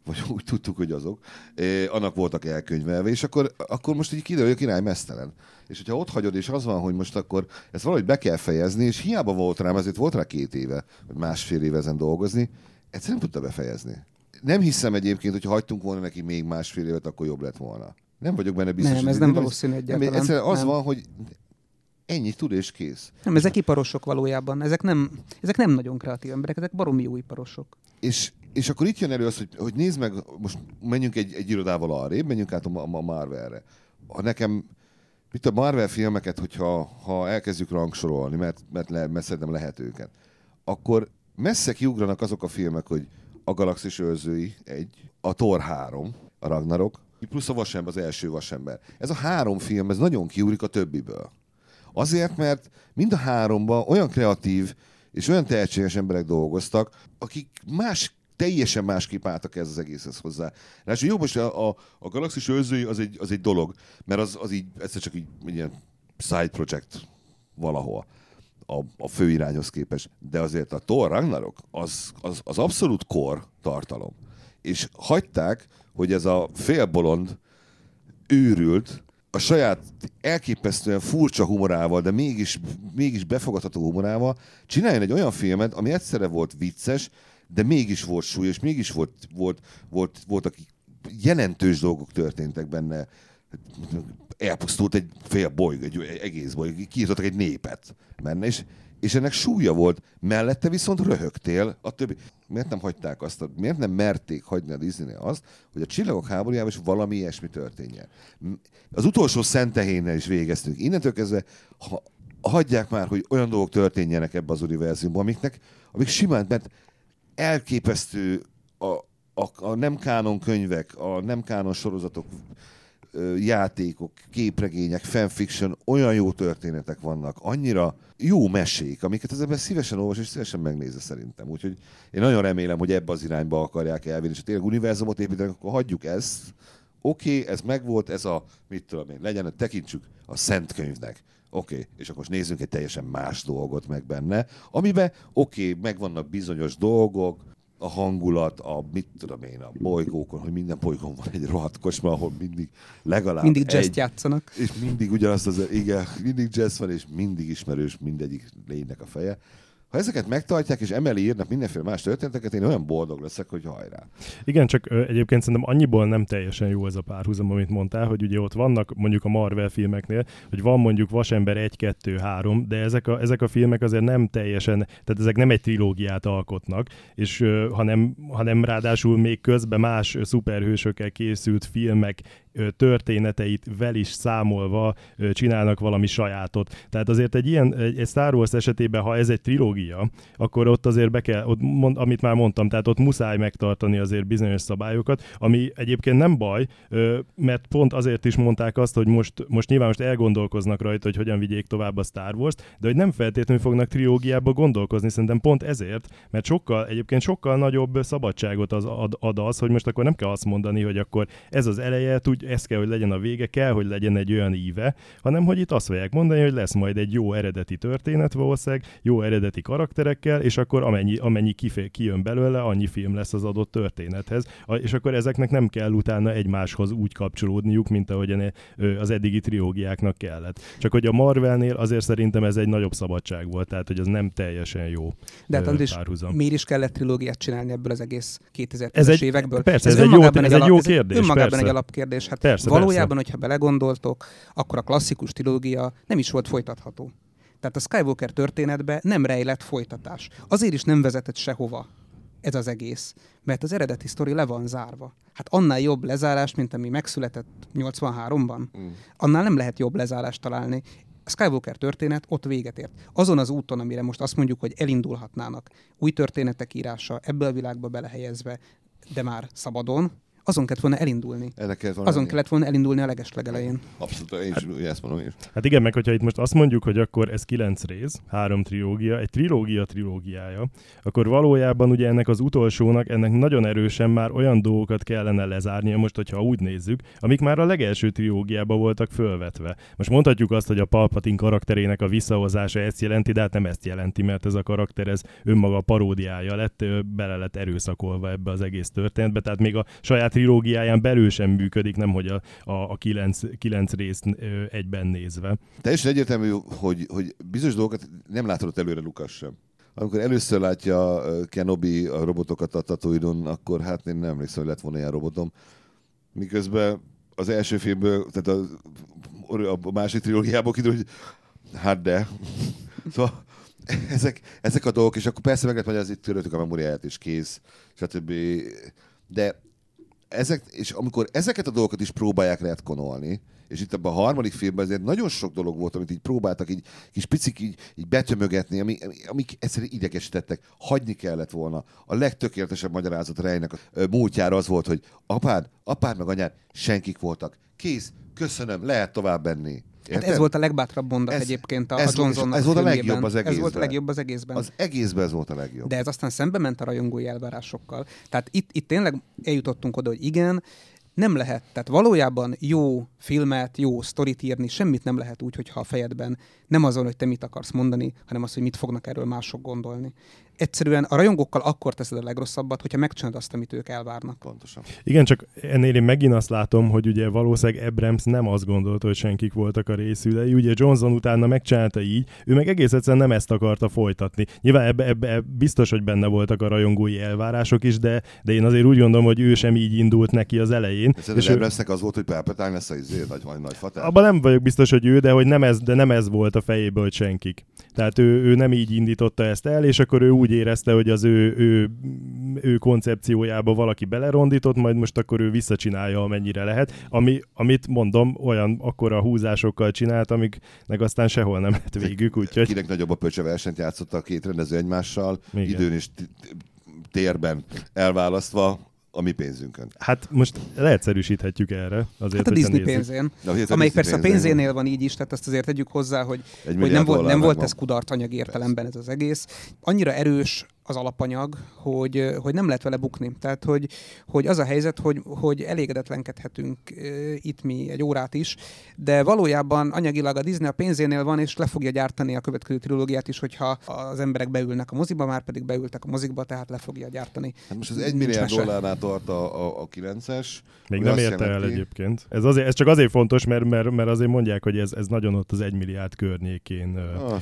Speaker 1: vagy úgy tudtuk, hogy azok, eh, annak voltak elkönyvelve, és akkor, akkor most így kiderül, hogy a király mesztelen. És hogyha ott hagyod, és az van, hogy most akkor ezt valahogy be kell fejezni, és hiába volt rám, ezért volt rá két éve, vagy másfél éve ezen dolgozni, egyszerűen nem tudta befejezni. Nem hiszem egyébként, hogy hagytunk volna neki még másfél évet, akkor jobb lett volna. Nem vagyok benne biztos.
Speaker 3: Nem, ez nem valószínű egyáltalán.
Speaker 1: Nem, egyszerűen az
Speaker 3: nem.
Speaker 1: van, hogy ennyi tud és kész.
Speaker 3: Nem, ezek iparosok valójában. Ezek nem, ezek nem nagyon kreatív emberek, ezek baromi jó iparosok.
Speaker 1: És, és akkor itt jön elő az, hogy, hogy nézd meg, most menjünk egy, egy irodával arrébb, menjünk át a, a Marvelre. Ha nekem, mit a Marvel filmeket, hogyha ha elkezdjük rangsorolni, mert, mert, le, mert szerintem lehet őket, akkor messze kiugranak azok a filmek, hogy a Galaxis őrzői egy, a Thor 3, a Ragnarok, plusz a Vasember, az első Vasember. Ez a három film, ez nagyon kiugrik a többiből. Azért, mert mind a háromban olyan kreatív és olyan tehetséges emberek dolgoztak, akik más teljesen másképp álltak ez az egészhez hozzá. Ráadásul jó, most a, a, a Galaxis őrzői az egy, az egy dolog, mert az, az így, egyszer csak így ilyen side project valahol a, a fő irányhoz képest. De azért a Thor Ragnarok az, az, az abszolút kor tartalom. És hagyták, hogy ez a félbolond őrült, a saját elképesztően furcsa humorával, de mégis, mégis befogadható humorával csináljon egy olyan filmet, ami egyszerre volt vicces, de mégis volt súly, és mégis volt, volt, volt, voltak jelentős dolgok történtek benne. Elpusztult egy fél bolygó, egy egész bolygó, kiírtottak egy népet benne, és, és ennek súlya volt. Mellette viszont röhögtél a többi. Miért nem hagyták azt, a, miért nem merték hagyni a disney azt, hogy a csillagok háborújában is valami ilyesmi történjen. Az utolsó szentehénnel is végeztünk. Innentől kezdve, ha hagyják már, hogy olyan dolgok történjenek ebbe az univerzumban, amiknek, amik simán, mert elképesztő a, a, a nem kánon könyvek, a nem kánon sorozatok, játékok, képregények, fanfiction, olyan jó történetek vannak, annyira jó mesék, amiket az ember szívesen olvas és szívesen megnézze szerintem. Úgyhogy én nagyon remélem, hogy ebbe az irányba akarják elvinni, és ha tényleg univerzumot építenek, akkor hagyjuk ezt. Oké, okay, ez megvolt, ez a, mit tudom én, legyen, tekintsük a szent könyvnek. Oké, okay. és akkor most nézzünk egy teljesen más dolgot meg benne, amiben oké, okay, megvannak bizonyos dolgok, a hangulat, a mit tudom én, a bolygókon, hogy minden bolygón van egy rohadt kocsma, ahol mindig legalább
Speaker 3: Mindig
Speaker 1: egy,
Speaker 3: jazz játszanak.
Speaker 1: És mindig ugyanazt az, igen, mindig jazz van, és mindig ismerős mindegyik lénynek a feje. Ha ezeket megtartják, és emeli írnak mindenféle más történeteket, én olyan boldog leszek, hogy hajrá.
Speaker 2: Igen, csak ö, egyébként szerintem annyiból nem teljesen jó ez a párhuzam, amit mondtál, hogy ugye ott vannak mondjuk a Marvel filmeknél, hogy van mondjuk Vasember 1, 2, 3, de ezek a, ezek a filmek azért nem teljesen, tehát ezek nem egy trilógiát alkotnak, és ö, hanem, hanem ráadásul még közben más szuperhősökkel készült filmek történeteit vel is számolva csinálnak valami sajátot. Tehát azért egy ilyen, egy, Star Wars esetében, ha ez egy trilógia, akkor ott azért be kell, ott mond, amit már mondtam, tehát ott muszáj megtartani azért bizonyos szabályokat, ami egyébként nem baj, mert pont azért is mondták azt, hogy most, most nyilván most elgondolkoznak rajta, hogy hogyan vigyék tovább a Star Wars-t, de hogy nem feltétlenül fognak trilógiába gondolkozni, szerintem pont ezért, mert sokkal, egyébként sokkal nagyobb szabadságot az, ad, ad az, hogy most akkor nem kell azt mondani, hogy akkor ez az eleje, tud, ez kell, hogy legyen a vége, kell, hogy legyen egy olyan íve, hanem hogy itt azt fogják mondani, hogy lesz majd egy jó eredeti történet valószínűleg, jó eredeti karakterekkel, és akkor amennyi, amennyi kifé, kijön belőle, annyi film lesz az adott történethez, és akkor ezeknek nem kell utána egymáshoz úgy kapcsolódniuk, mint ahogyan az eddigi trilógiáknak kellett. Csak hogy a Marvelnél azért szerintem ez egy nagyobb szabadság volt, tehát hogy az nem teljesen jó
Speaker 3: De hát Andris, miért is kellett trilógiát csinálni ebből az egész 2010-es
Speaker 2: ez egy,
Speaker 3: évekből?
Speaker 2: Persze, ez, ez egy jó, ez egy jó kérdés.
Speaker 3: Ez önmagában
Speaker 2: persze.
Speaker 3: egy alapkérdés. Hát
Speaker 2: persze,
Speaker 3: valójában,
Speaker 2: persze.
Speaker 3: hogyha belegondoltok, akkor a klasszikus trilógia nem is volt folytatható. Tehát a Skywalker történetbe nem rejlett folytatás. Azért is nem vezetett sehova ez az egész, mert az eredeti sztori le van zárva. Hát annál jobb lezárás, mint ami megszületett 83-ban, mm. annál nem lehet jobb lezárást találni. A Skywalker történet ott véget ért. Azon az úton, amire most azt mondjuk, hogy elindulhatnának, új történetek írása, ebből a világba belehelyezve, de már szabadon, azon kellett volna elindulni.
Speaker 1: Kellett
Speaker 3: volna azon kellett volna elindulni a legeslegelején.
Speaker 1: Abszolút, én is hát, ezt mondom is.
Speaker 2: Hát igen, meg hogyha itt most azt mondjuk, hogy akkor ez kilenc rész, három trilógia, egy trilógia trilógiája, akkor valójában ugye ennek az utolsónak, ennek nagyon erősen már olyan dolgokat kellene lezárnia, most hogyha úgy nézzük, amik már a legelső trilógiában voltak fölvetve. Most mondhatjuk azt, hogy a Palpatine karakterének a visszahozása ezt jelenti, de hát nem ezt jelenti, mert ez a karakter ez önmaga paródiája lett, bele lett erőszakolva ebbe az egész történetbe, tehát még a saját trilógiáján belül sem működik, nem hogy a, a, a kilenc, kilenc részt egyben nézve.
Speaker 1: Teljesen egyértelmű, hogy, hogy bizonyos dolgokat nem látod előre Lukas sem. Amikor először látja Kenobi a robotokat a Tatooine-on, akkor hát én nem emlékszem, hogy lett volna ilyen robotom. Miközben az első filmből, tehát a, a másik trilógiából kiderül, hogy hát de. szóval ezek, ezek a dolgok, és akkor persze meg lehet itt töröltük a memóriáját, és kész, stb. De ezek, és amikor ezeket a dolgokat is próbálják retkonolni, és itt ebben a harmadik filmben azért nagyon sok dolog volt, amit így próbáltak így kis picik így, így betömögetni, ami, amik egyszerűen idegesítettek. Hagyni kellett volna. A legtökéletesebb magyarázat Rejnek a múltjára az volt, hogy apád, apád meg anyád senkik voltak. Kész, köszönöm, lehet tovább
Speaker 3: Hát ez volt a legbátrabb mondat ez, egyébként a,
Speaker 1: ez,
Speaker 3: a Johnson
Speaker 1: Ez volt a legjobb az egészben.
Speaker 3: Ez volt a legjobb az egészben.
Speaker 1: Az egészben ez volt a legjobb.
Speaker 3: De ez aztán szembe ment a rajongói elvárásokkal. Tehát itt, itt tényleg eljutottunk oda, hogy igen, nem lehet. Tehát valójában jó filmet, jó sztorit írni, semmit nem lehet úgy, hogyha a fejedben nem azon, hogy te mit akarsz mondani, hanem az, hogy mit fognak erről mások gondolni egyszerűen a rajongókkal akkor teszed a legrosszabbat, hogyha megcsinálod azt, amit ők elvárnak.
Speaker 1: Pontosan.
Speaker 2: Igen, csak ennél én megint azt látom, hogy ugye valószínűleg Abrams nem azt gondolta, hogy senkik voltak a részülei. Ugye Johnson utána megcsinálta így, ő meg egész egyszerűen nem ezt akarta folytatni. Nyilván ebbe, ebbe biztos, hogy benne voltak a rajongói elvárások is, de, de én azért úgy gondolom, hogy ő sem így indult neki az elején.
Speaker 1: Ez és Abramsnek az volt, hogy Palpatine lesz a izé, nagy, nagy, nagy fatál.
Speaker 2: Abban nem vagyok biztos, hogy ő, de hogy nem ez, de nem ez volt a hogy senkik. Tehát ő, ő nem így indította ezt el, és akkor ő úgy érezte, hogy az ő, ő, ő koncepciójába valaki belerondított, majd most akkor ő visszacsinálja, amennyire lehet. Ami, amit mondom, olyan akkora húzásokkal csinált, amiknek aztán sehol nem lett végük. Úgyhogy...
Speaker 1: Kinek nagyobb a pöcse versenyt játszott a két rendező egymással, Igen. időn és térben elválasztva, a mi pénzünkön.
Speaker 2: Hát most leegyszerűsíthetjük erre. Azért,
Speaker 3: hát a Disney pénzén. Na, amelyik Disney persze pénzén. a pénzénél van így is, tehát azt azért tegyük hozzá, hogy, hogy nem volt, nem volt ez kudarc anyag értelemben ez az egész. Annyira erős az alapanyag, hogy, hogy nem lehet vele bukni. Tehát, hogy, hogy az a helyzet, hogy, hogy elégedetlenkedhetünk itt mi egy órát is, de valójában anyagilag a Disney a pénzénél van, és le fogja gyártani a következő trilógiát is, hogyha az emberek beülnek a mozikba, már pedig beültek a mozikba, tehát le fogja gyártani.
Speaker 1: Hát most az egy milliárd dollárnál tart a, a, a 9-es.
Speaker 2: Még nem érte el egyébként. Ez, azért, ez csak azért fontos, mert, mert, mert azért mondják, hogy ez, ez nagyon ott az egy milliárd környékén ah,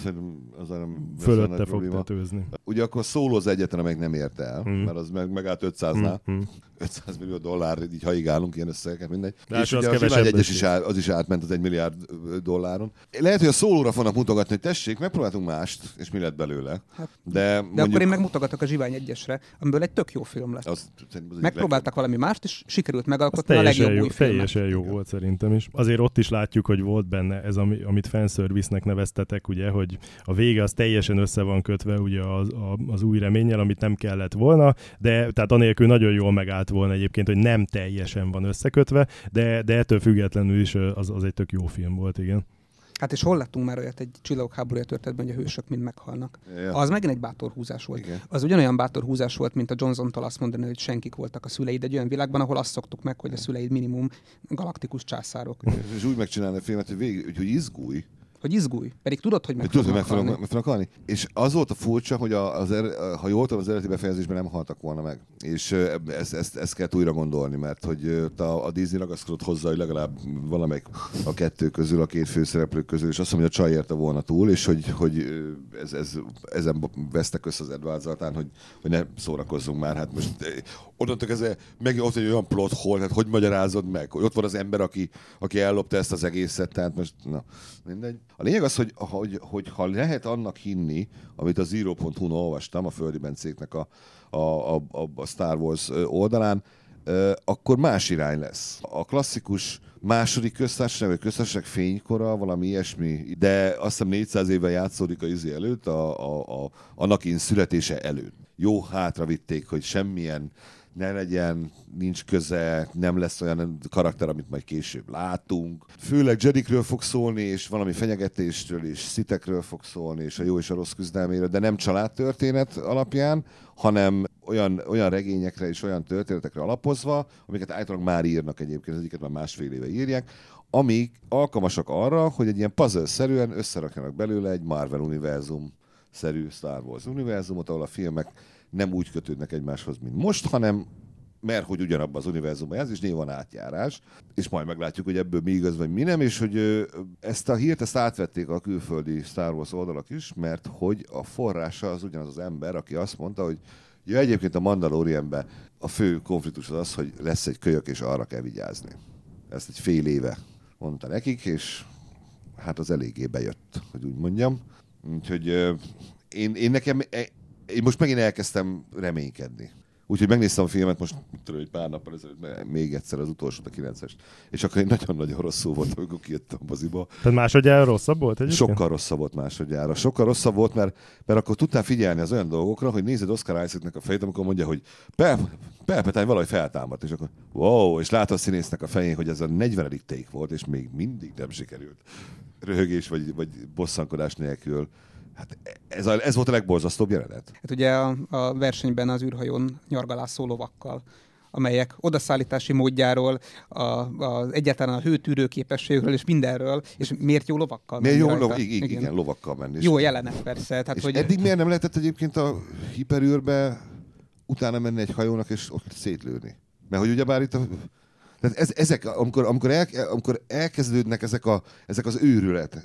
Speaker 1: az nem
Speaker 2: fölötte fog tetőzni.
Speaker 1: Ugye akkor szóló az egyetlen, amelyik nem ért el, mm. mert az meg, megállt 500-nál. Mm. 500 millió dollár, így haigálunk ilyen összegeket, mindegy. De és ugye a egyes is, át, az is átment az egy milliárd dolláron. Lehet, hogy a szólóra fognak mutogatni, hogy tessék, megpróbáltunk mást, és mi lett belőle. Hát,
Speaker 3: de, de mondjuk... akkor én megmutogatok a Zsivány egyesre, amiből egy tök jó film lett. Az, az Megpróbáltak valami mást, és sikerült megalkotni a legjobb jó, új
Speaker 2: Teljesen jó volt szerintem is. Azért ott is látjuk, hogy volt benne ez, ami, amit fanservice-nek neveztetek, ugye, hogy a vége az teljesen össze van kötve ugye az, az új reménnyel, amit nem kellett volna, de tehát anélkül nagyon jól megállt volna egyébként, hogy nem teljesen van összekötve, de, de ettől függetlenül is az, az egy tök jó film volt, igen.
Speaker 3: Hát és hol láttunk már olyat egy csillagok háborúja történetben, hogy a hősök mind meghalnak?
Speaker 1: Ja.
Speaker 3: Az megint egy bátor húzás volt.
Speaker 1: Igen.
Speaker 3: Az ugyanolyan bátor húzás volt, mint a Johnson-tól azt mondani, hogy senkik voltak a szüleid egy olyan világban, ahol azt szoktuk meg, hogy a szüleid minimum galaktikus császárok.
Speaker 1: És úgy megcsinálni a filmet, hogy, végig, hogy, hogy izgulj,
Speaker 3: Hogy izgulj. Pedig tudod, hogy meg
Speaker 1: tudod, hogy meg
Speaker 3: fognak
Speaker 1: meg fognak halni. És az volt a furcsa, hogy az er, ha jól tudom, az eredeti befejezésben nem haltak volna meg. És ezt, ezt, ezt kell újra gondolni, mert hogy a, a Disney ragaszkodott hozzá, hogy legalább valamelyik a kettő közül, a két főszereplő közül, és azt mondom, hogy a csaj érte volna túl, és hogy, hogy ez, ez, ezen vesztek össze az Edwards hogy, hogy ne szórakozzunk már. Hát most onnantól kezdve megint ott egy olyan plot hole, hát hogy magyarázod meg, hogy ott van az ember, aki, aki ellopta ezt az egészet, tehát most, na, mindegy. A lényeg az, hogy, hogy, hogy ha lehet annak hinni, amit a Zero.hu-n olvastam, a Földi Bencéknek a, a, a, a- Star Wars oldalán, akkor más irány lesz. A klasszikus második köztársaság, vagy köztársaság fénykora, valami ilyesmi, de azt hiszem 400 éve játszódik a izé előtt, a, a, a Anakin születése előtt. Jó hátra vitték, hogy semmilyen ne legyen, nincs köze, nem lesz olyan karakter, amit majd később látunk. Főleg Jedikről fog szólni, és valami fenyegetésről, és szitekről fog szólni, és a jó és a rossz küzdelméről, de nem családtörténet alapján, hanem olyan, olyan regényekre és olyan történetekre alapozva, amiket általában már írnak egyébként, az egyiket már másfél éve írják, amik alkalmasak arra, hogy egy ilyen puzzle-szerűen összerakjanak belőle egy Marvel univerzum szerű Star Wars univerzumot, ahol a filmek nem úgy kötődnek egymáshoz, mint most, hanem mert hogy ugyanabban az univerzumban ez, és néha van átjárás, és majd meglátjuk, hogy ebből mi igaz, vagy mi nem, és hogy ezt a hírt ezt átvették a külföldi Star Wars oldalak is, mert hogy a forrása az ugyanaz az ember, aki azt mondta, hogy ja, egyébként a Mandalorianben a fő konfliktus az az, hogy lesz egy kölyök, és arra kell vigyázni. Ezt egy fél éve mondta nekik, és hát az eléggé bejött, hogy úgy mondjam. Úgyhogy én, én nekem, e- én most megint elkezdtem reménykedni. Úgyhogy megnéztem a filmet most, tudom, egy pár nappal ezelőtt, még egyszer az utolsót, a 9-est. És akkor én nagyon-nagyon rosszul volt, amikor kijöttem a moziba.
Speaker 2: Tehát másodjára rosszabb volt egyébként?
Speaker 1: Sokkal rosszabb volt másodjára. Sokkal rosszabb volt, mert, mert akkor tudtál figyelni az olyan dolgokra, hogy nézed Oscar Isaacnek a fejét, amikor mondja, hogy Pel- Palpatine valahogy feltámadt, és akkor wow, és látod a színésznek a fején, hogy ez a 40. take volt, és még mindig nem sikerült. Röhögés vagy, vagy bosszankodás nélkül. Hát ez, a, ez volt a legborzasztóbb jelenet.
Speaker 3: Hát ugye a, a versenyben az űrhajón nyargalászó lovakkal amelyek odaszállítási módjáról, a, a, egyáltalán a hőtűrő képességről és mindenről, és miért jó lovakkal
Speaker 1: Miért
Speaker 3: menni
Speaker 1: jó,
Speaker 3: rajta?
Speaker 1: lov, igen, igen, lovakkal menni.
Speaker 3: Jó jelenet persze. Tehát,
Speaker 1: és
Speaker 3: hogy
Speaker 1: eddig miért nem lehetett egyébként a hiperűrbe utána menni egy hajónak és ott szétlőni? Mert hogy ugyebár itt a... Tehát ez, ezek, amikor, amikor, el, amikor elkezdődnek ezek, a, ezek az őrület,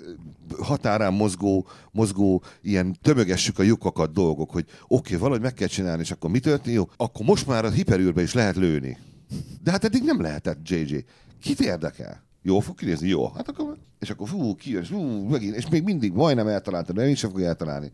Speaker 1: határán mozgó, mozgó, ilyen tömögessük a lyukakat dolgok, hogy oké, okay, valahogy meg kell csinálni, és akkor mi történik? Jó, akkor most már a hiperűrbe is lehet lőni. De hát eddig nem lehetett, JJ. Kit érdekel? Jó fog kinézni? Jó. Hát akkor, és akkor fú, kijön, és, fú, megint, és még mindig majdnem eltaláltam, de én sem fogja eltalálni.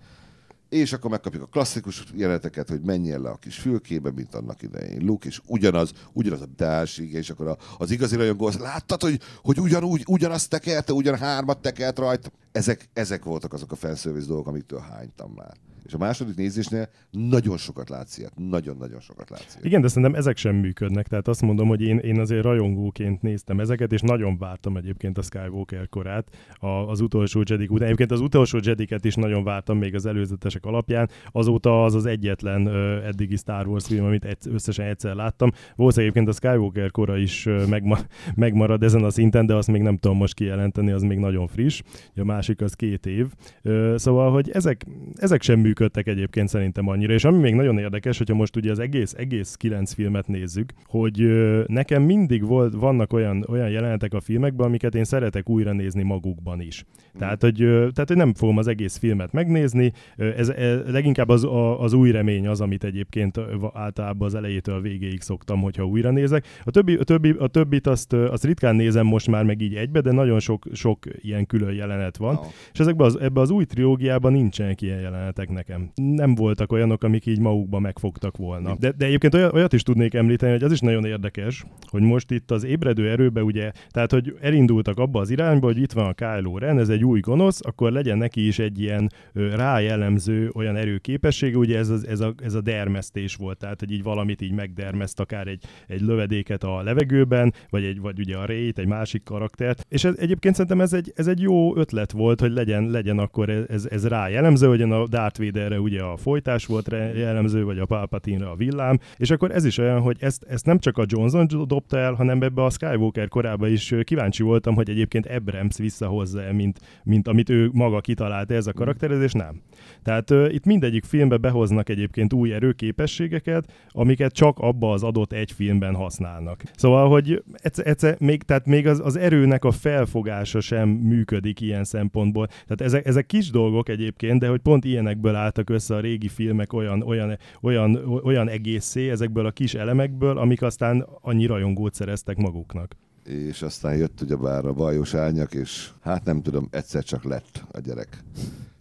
Speaker 1: És akkor megkapjuk a klasszikus jeleneteket, hogy menjél le a kis fülkébe, mint annak idején Luke, és ugyanaz, ugyanaz a társig, és akkor az igazi rajongó, az, láttad, hogy, hogy ugyanúgy, ugyanazt tekelte, ugyan hármat tekelt rajta. Ezek, ezek voltak azok a fanservice dolgok, amiktől hánytam már. És a második nézésnél nagyon sokat látsz ilyet. Nagyon-nagyon sokat látsz ilyet.
Speaker 2: Igen, de szerintem ezek sem működnek. Tehát azt mondom, hogy én, én azért rajongóként néztem ezeket, és nagyon vártam egyébként a Skywalker korát a, az utolsó Jedik után. Egyébként az utolsó Jediket is nagyon vártam még az előzetesek alapján. Azóta az az egyetlen ö, eddigi Star Wars film, amit egy, összesen egyszer láttam. Volt egyébként a Skywalker kora is ö, megma, megmarad ezen a szinten, de azt még nem tudom most kijelenteni, az még nagyon friss. A másik az két év. Ö, szóval, hogy ezek, ezek sem működtek egyébként szerintem annyira. És ami még nagyon érdekes, hogyha most ugye az egész, egész kilenc filmet nézzük, hogy nekem mindig volt, vannak olyan, olyan jelenetek a filmekben, amiket én szeretek újra nézni magukban is. Tehát, hogy, tehát, hogy nem fogom az egész filmet megnézni, ez, ez leginkább az, a, az új remény az, amit egyébként általában az elejétől a végéig szoktam, hogyha újra nézek. A, többi, a, többi, a többit azt, azt ritkán nézem most már meg így egybe, de nagyon sok, sok ilyen külön jelenet van.
Speaker 1: Wow.
Speaker 2: És ezekben az, ebben az új trilógiában nincsenek ilyen jelenetek nekem. Nem voltak olyanok, amik így magukba megfogtak volna. De, de egyébként olyat, is tudnék említeni, hogy az is nagyon érdekes, hogy most itt az ébredő erőbe ugye, tehát hogy elindultak abba az irányba, hogy itt van a Kylo Ren, ez egy új gonosz, akkor legyen neki is egy ilyen rájellemző olyan erőképesség, ugye ez a, ez, a, ez a dermesztés volt, tehát hogy így valamit így megdermeszt, akár egy, egy lövedéket a levegőben, vagy, egy, vagy ugye a rét, egy másik karaktert. És ez, egyébként szerintem ez egy, ez egy jó ötlet volt, hogy legyen, legyen akkor ez, ez rá jellemző, hogy a Darth Vaderre ugye a folytás volt jellemző, vagy a Palpatine-re a villám, és akkor ez is olyan, hogy ezt, ezt nem csak a Johnson dobta el, hanem ebbe a Skywalker korában is kíváncsi voltam, hogy egyébként Abrams visszahozza mint, mint amit ő maga kitalált ez a karakterezés, nem. Tehát uh, itt mindegyik filmbe behoznak egyébként új erőképességeket, amiket csak abba az adott egy filmben használnak. Szóval, hogy egyszer, egyszer még, tehát még az, az erőnek a felfogása sem működik ilyen szempontból. Tehát ezek, ezek kis dolgok egyébként, de hogy pont ilyenekből álltak össze a régi filmek olyan, olyan, olyan, olyan egészé, ezekből a kis elemekből, amik aztán annyi rajongót szereztek maguknak
Speaker 1: és aztán jött ugyebár a bajos árnyak, és hát nem tudom, egyszer csak lett a gyerek.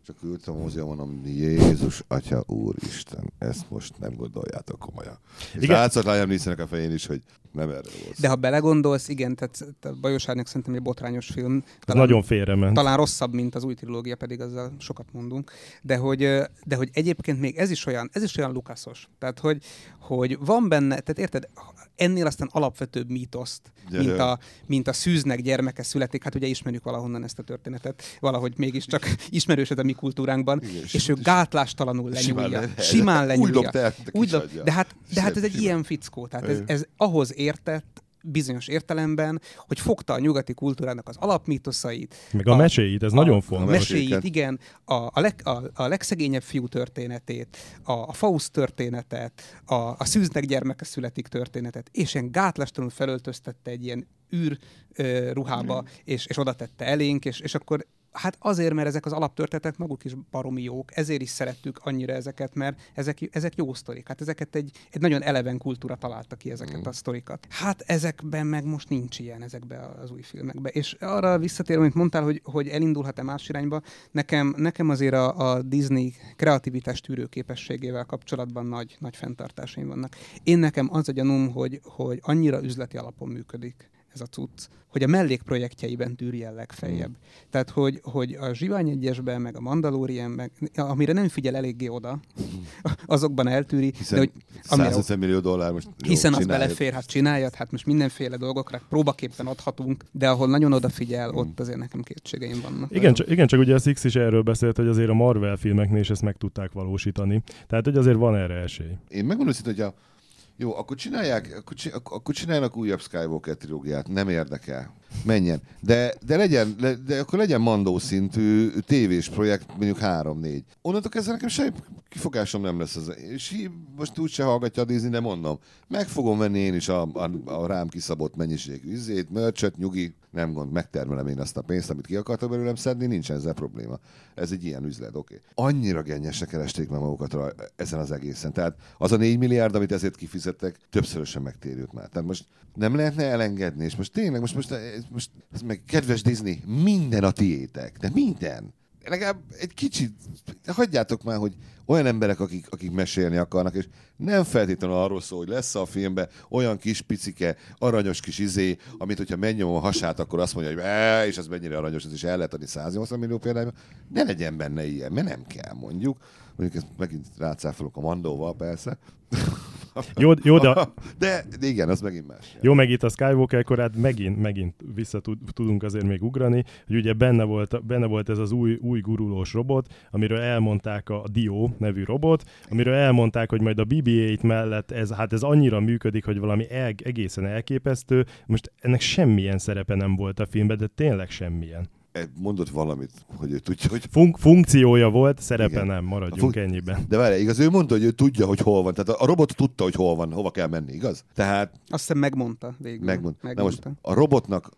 Speaker 1: Csak ültem a múzeumon, mondom, Jézus, Atya, Úristen, ezt most nem gondoljátok komolyan. És igen. látszott Liam a fején is, hogy nem erre volt.
Speaker 3: De ha belegondolsz, igen, tehát, tehát Bajos Árnyak szerintem egy botrányos film.
Speaker 2: Talán, nagyon félrement.
Speaker 3: Talán rosszabb, mint az új trilógia, pedig azzal sokat mondunk. De hogy, de hogy egyébként még ez is olyan, ez is olyan lukaszos. Tehát, hogy, hogy van benne, tehát érted, ennél aztán alapvetőbb mítoszt, ja, mint, ja. A, mint a szűznek gyermeke születik, hát ugye ismerjük valahonnan ezt a történetet, valahogy mégiscsak ismerős a mi kultúránkban, Igen, és ő gátlástalanul lenyúlja. Simán, simán lenyúlja. Úgy
Speaker 1: dobta
Speaker 3: Úgy dob, de hát, de hát ez egy ilyen fickó, tehát ez, ez ahhoz értett, bizonyos értelemben, hogy fogta a nyugati kultúrának az alapmítoszait.
Speaker 2: Meg a, a meséit, ez a, nagyon fontos.
Speaker 3: A meséit, igen, a, a, leg, a, a legszegényebb fiú történetét, a, a Faust történetet, a, a szűznek gyermeke születik történetet, és ilyen gátlástalanul felöltöztette egy ilyen űr uh, ruhába, mm. és, és oda tette elénk, és, és akkor Hát azért, mert ezek az alaptörténetek maguk is baromi jók, ezért is szerettük annyira ezeket, mert ezek, ezek jó sztorik. Hát ezeket egy, egy nagyon eleven kultúra találta ki ezeket mm. a sztorikat. Hát ezekben meg most nincs ilyen, ezekben az új filmekben. És arra visszatérve, amit mondtál, hogy, hogy elindulhat-e más irányba, nekem, nekem azért a, a Disney kreativitás tűrőképességével kapcsolatban nagy, nagy fenntartásaim vannak. Én nekem az a gyanúm, hogy, hogy annyira üzleti alapon működik ez a cucc, hogy a mellékprojektjeiben tűrje legfeljebb. Mm. Tehát, hogy, hogy a Zsivány egyesben, meg a Mandalorian, meg, amire nem figyel eléggé oda, mm. azokban eltűri.
Speaker 1: Hiszen de, hogy, 150 millió dollár most
Speaker 3: Hiszen jó, az belefér, hát csináljad, hát most mindenféle dolgokra próbaképpen adhatunk, de ahol nagyon odafigyel, mm. ott azért nekem kétségeim vannak.
Speaker 2: Igen, csak, igen, csak ugye a Six is erről beszélt, hogy azért a Marvel filmeknél is ezt meg tudták valósítani. Tehát, hogy azért van erre esély.
Speaker 1: Én megmondom, hogy a jó, akkor csinálják, akkor, csináljanak újabb Skywalker trilógiát, nem érdekel. Menjen. De, de, legyen, de akkor legyen mandó szintű tévés projekt, mondjuk 3-4. Onnantól kezdve nekem semmi kifogásom nem lesz. Az. És most úgy se hallgatja a Disney, de mondom, meg fogom venni én is a, a, a rám kiszabott mennyiségű izét, mörcset, nyugi, nem gond, megtermelem én azt a pénzt, amit ki akartam belőlem szedni, nincs ezzel probléma. Ez egy ilyen üzlet, oké. Okay. Annyira gennyesre keresték meg magukat ezen az egészen. Tehát az a 4 milliárd, amit ezért kifizettek, többszörösen megtérült már. Tehát most nem lehetne elengedni, és most tényleg, most, most, most meg kedves Disney, minden a tiétek, de minden legalább egy kicsit, hagyjátok már, hogy olyan emberek, akik, akik mesélni akarnak, és nem feltétlenül arról szól, hogy lesz a filmben olyan kis picike, aranyos kis izé, amit hogyha mennyom a hasát, akkor azt mondja, hogy e, és az mennyire aranyos, ez is el lehet adni 180 millió például. Ne legyen benne ilyen, mert nem kell mondjuk. Mondjuk ezt megint rácáfolok a mandóval, persze.
Speaker 2: Jó, jó de...
Speaker 1: de... De igen, az megint más.
Speaker 2: Jó, meg itt a Skywalker korát megint, megint vissza tudunk azért még ugrani, hogy ugye benne volt, benne volt ez az új, új gurulós robot, amiről elmondták a Dio nevű robot, amiről elmondták, hogy majd a BB-8 mellett ez, hát ez annyira működik, hogy valami el, egészen elképesztő. Most ennek semmilyen szerepe nem volt a filmben, de tényleg semmilyen
Speaker 1: mondott valamit, hogy ő tudja, hogy...
Speaker 2: Fun- funkciója volt, szerepe Igen. nem, maradjunk fun- ennyiben.
Speaker 1: De várj, igaz, ő mondta, hogy ő tudja, hogy hol van. Tehát a robot tudta, hogy hol van, hova kell menni, igaz? Tehát...
Speaker 3: Azt hiszem megmondta végül.
Speaker 1: Megmond. megmondta. Na most a robotnak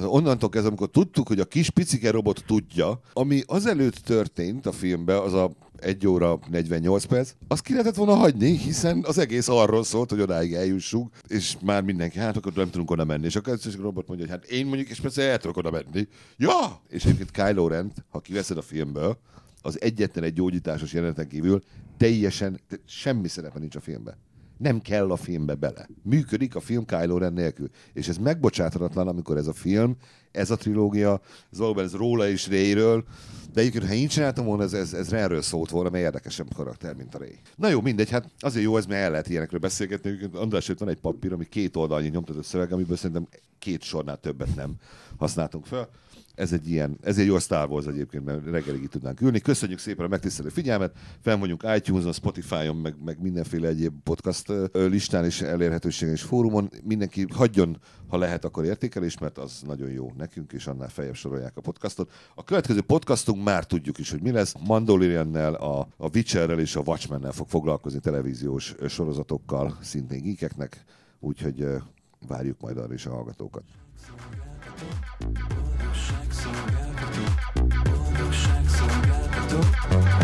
Speaker 1: onnantól kezdve, amikor tudtuk, hogy a kis picike robot tudja, ami azelőtt történt a filmben, az a 1 óra 48 perc, azt ki lehetett volna hagyni, hiszen az egész arról szólt, hogy odáig eljussunk, és már mindenki, hát akkor nem tudunk oda menni. És akkor a robot mondja, hogy hát én mondjuk, és persze el tudok oda menni. Ja! És egyébként Kylo Ren, ha kiveszed a filmből, az egyetlen egy gyógyításos jeleneten kívül teljesen, semmi szerepe nincs a filmben nem kell a filmbe bele. Működik a film Kylo Ren nélkül. És ez megbocsáthatatlan, amikor ez a film, ez a trilógia, ez valóban ez róla és Rayről, de egyébként, ha én csináltam volna, ez, ez, ez erről szólt volna, mert érdekesebb karakter, mint a Ray. Na jó, mindegy, hát azért jó ez, mert el lehet ilyenekről beszélgetni. András, van egy papír, ami két oldalnyi nyomtatott szöveg, amiből szerintem két sornál többet nem használtunk fel ez egy ilyen, ez egy jó Star Wars egyébként, mert reggelig itt tudnánk ülni. Köszönjük szépen a megtisztelő figyelmet, fenn vagyunk iTunes-on, Spotify-on, meg, meg mindenféle egyéb podcast listán és elérhetőségen és fórumon. Mindenki hagyjon, ha lehet, akkor értékelés, mert az nagyon jó nekünk, és annál feljebb sorolják a podcastot. A következő podcastunk már tudjuk is, hogy mi lesz. Mandaloriannel, a, a Witcherrel és a Watchmen-nel fog foglalkozni televíziós sorozatokkal, szintén geekeknek, úgyhogy várjuk majd arra is a hallgatókat. Thank you. Thank you.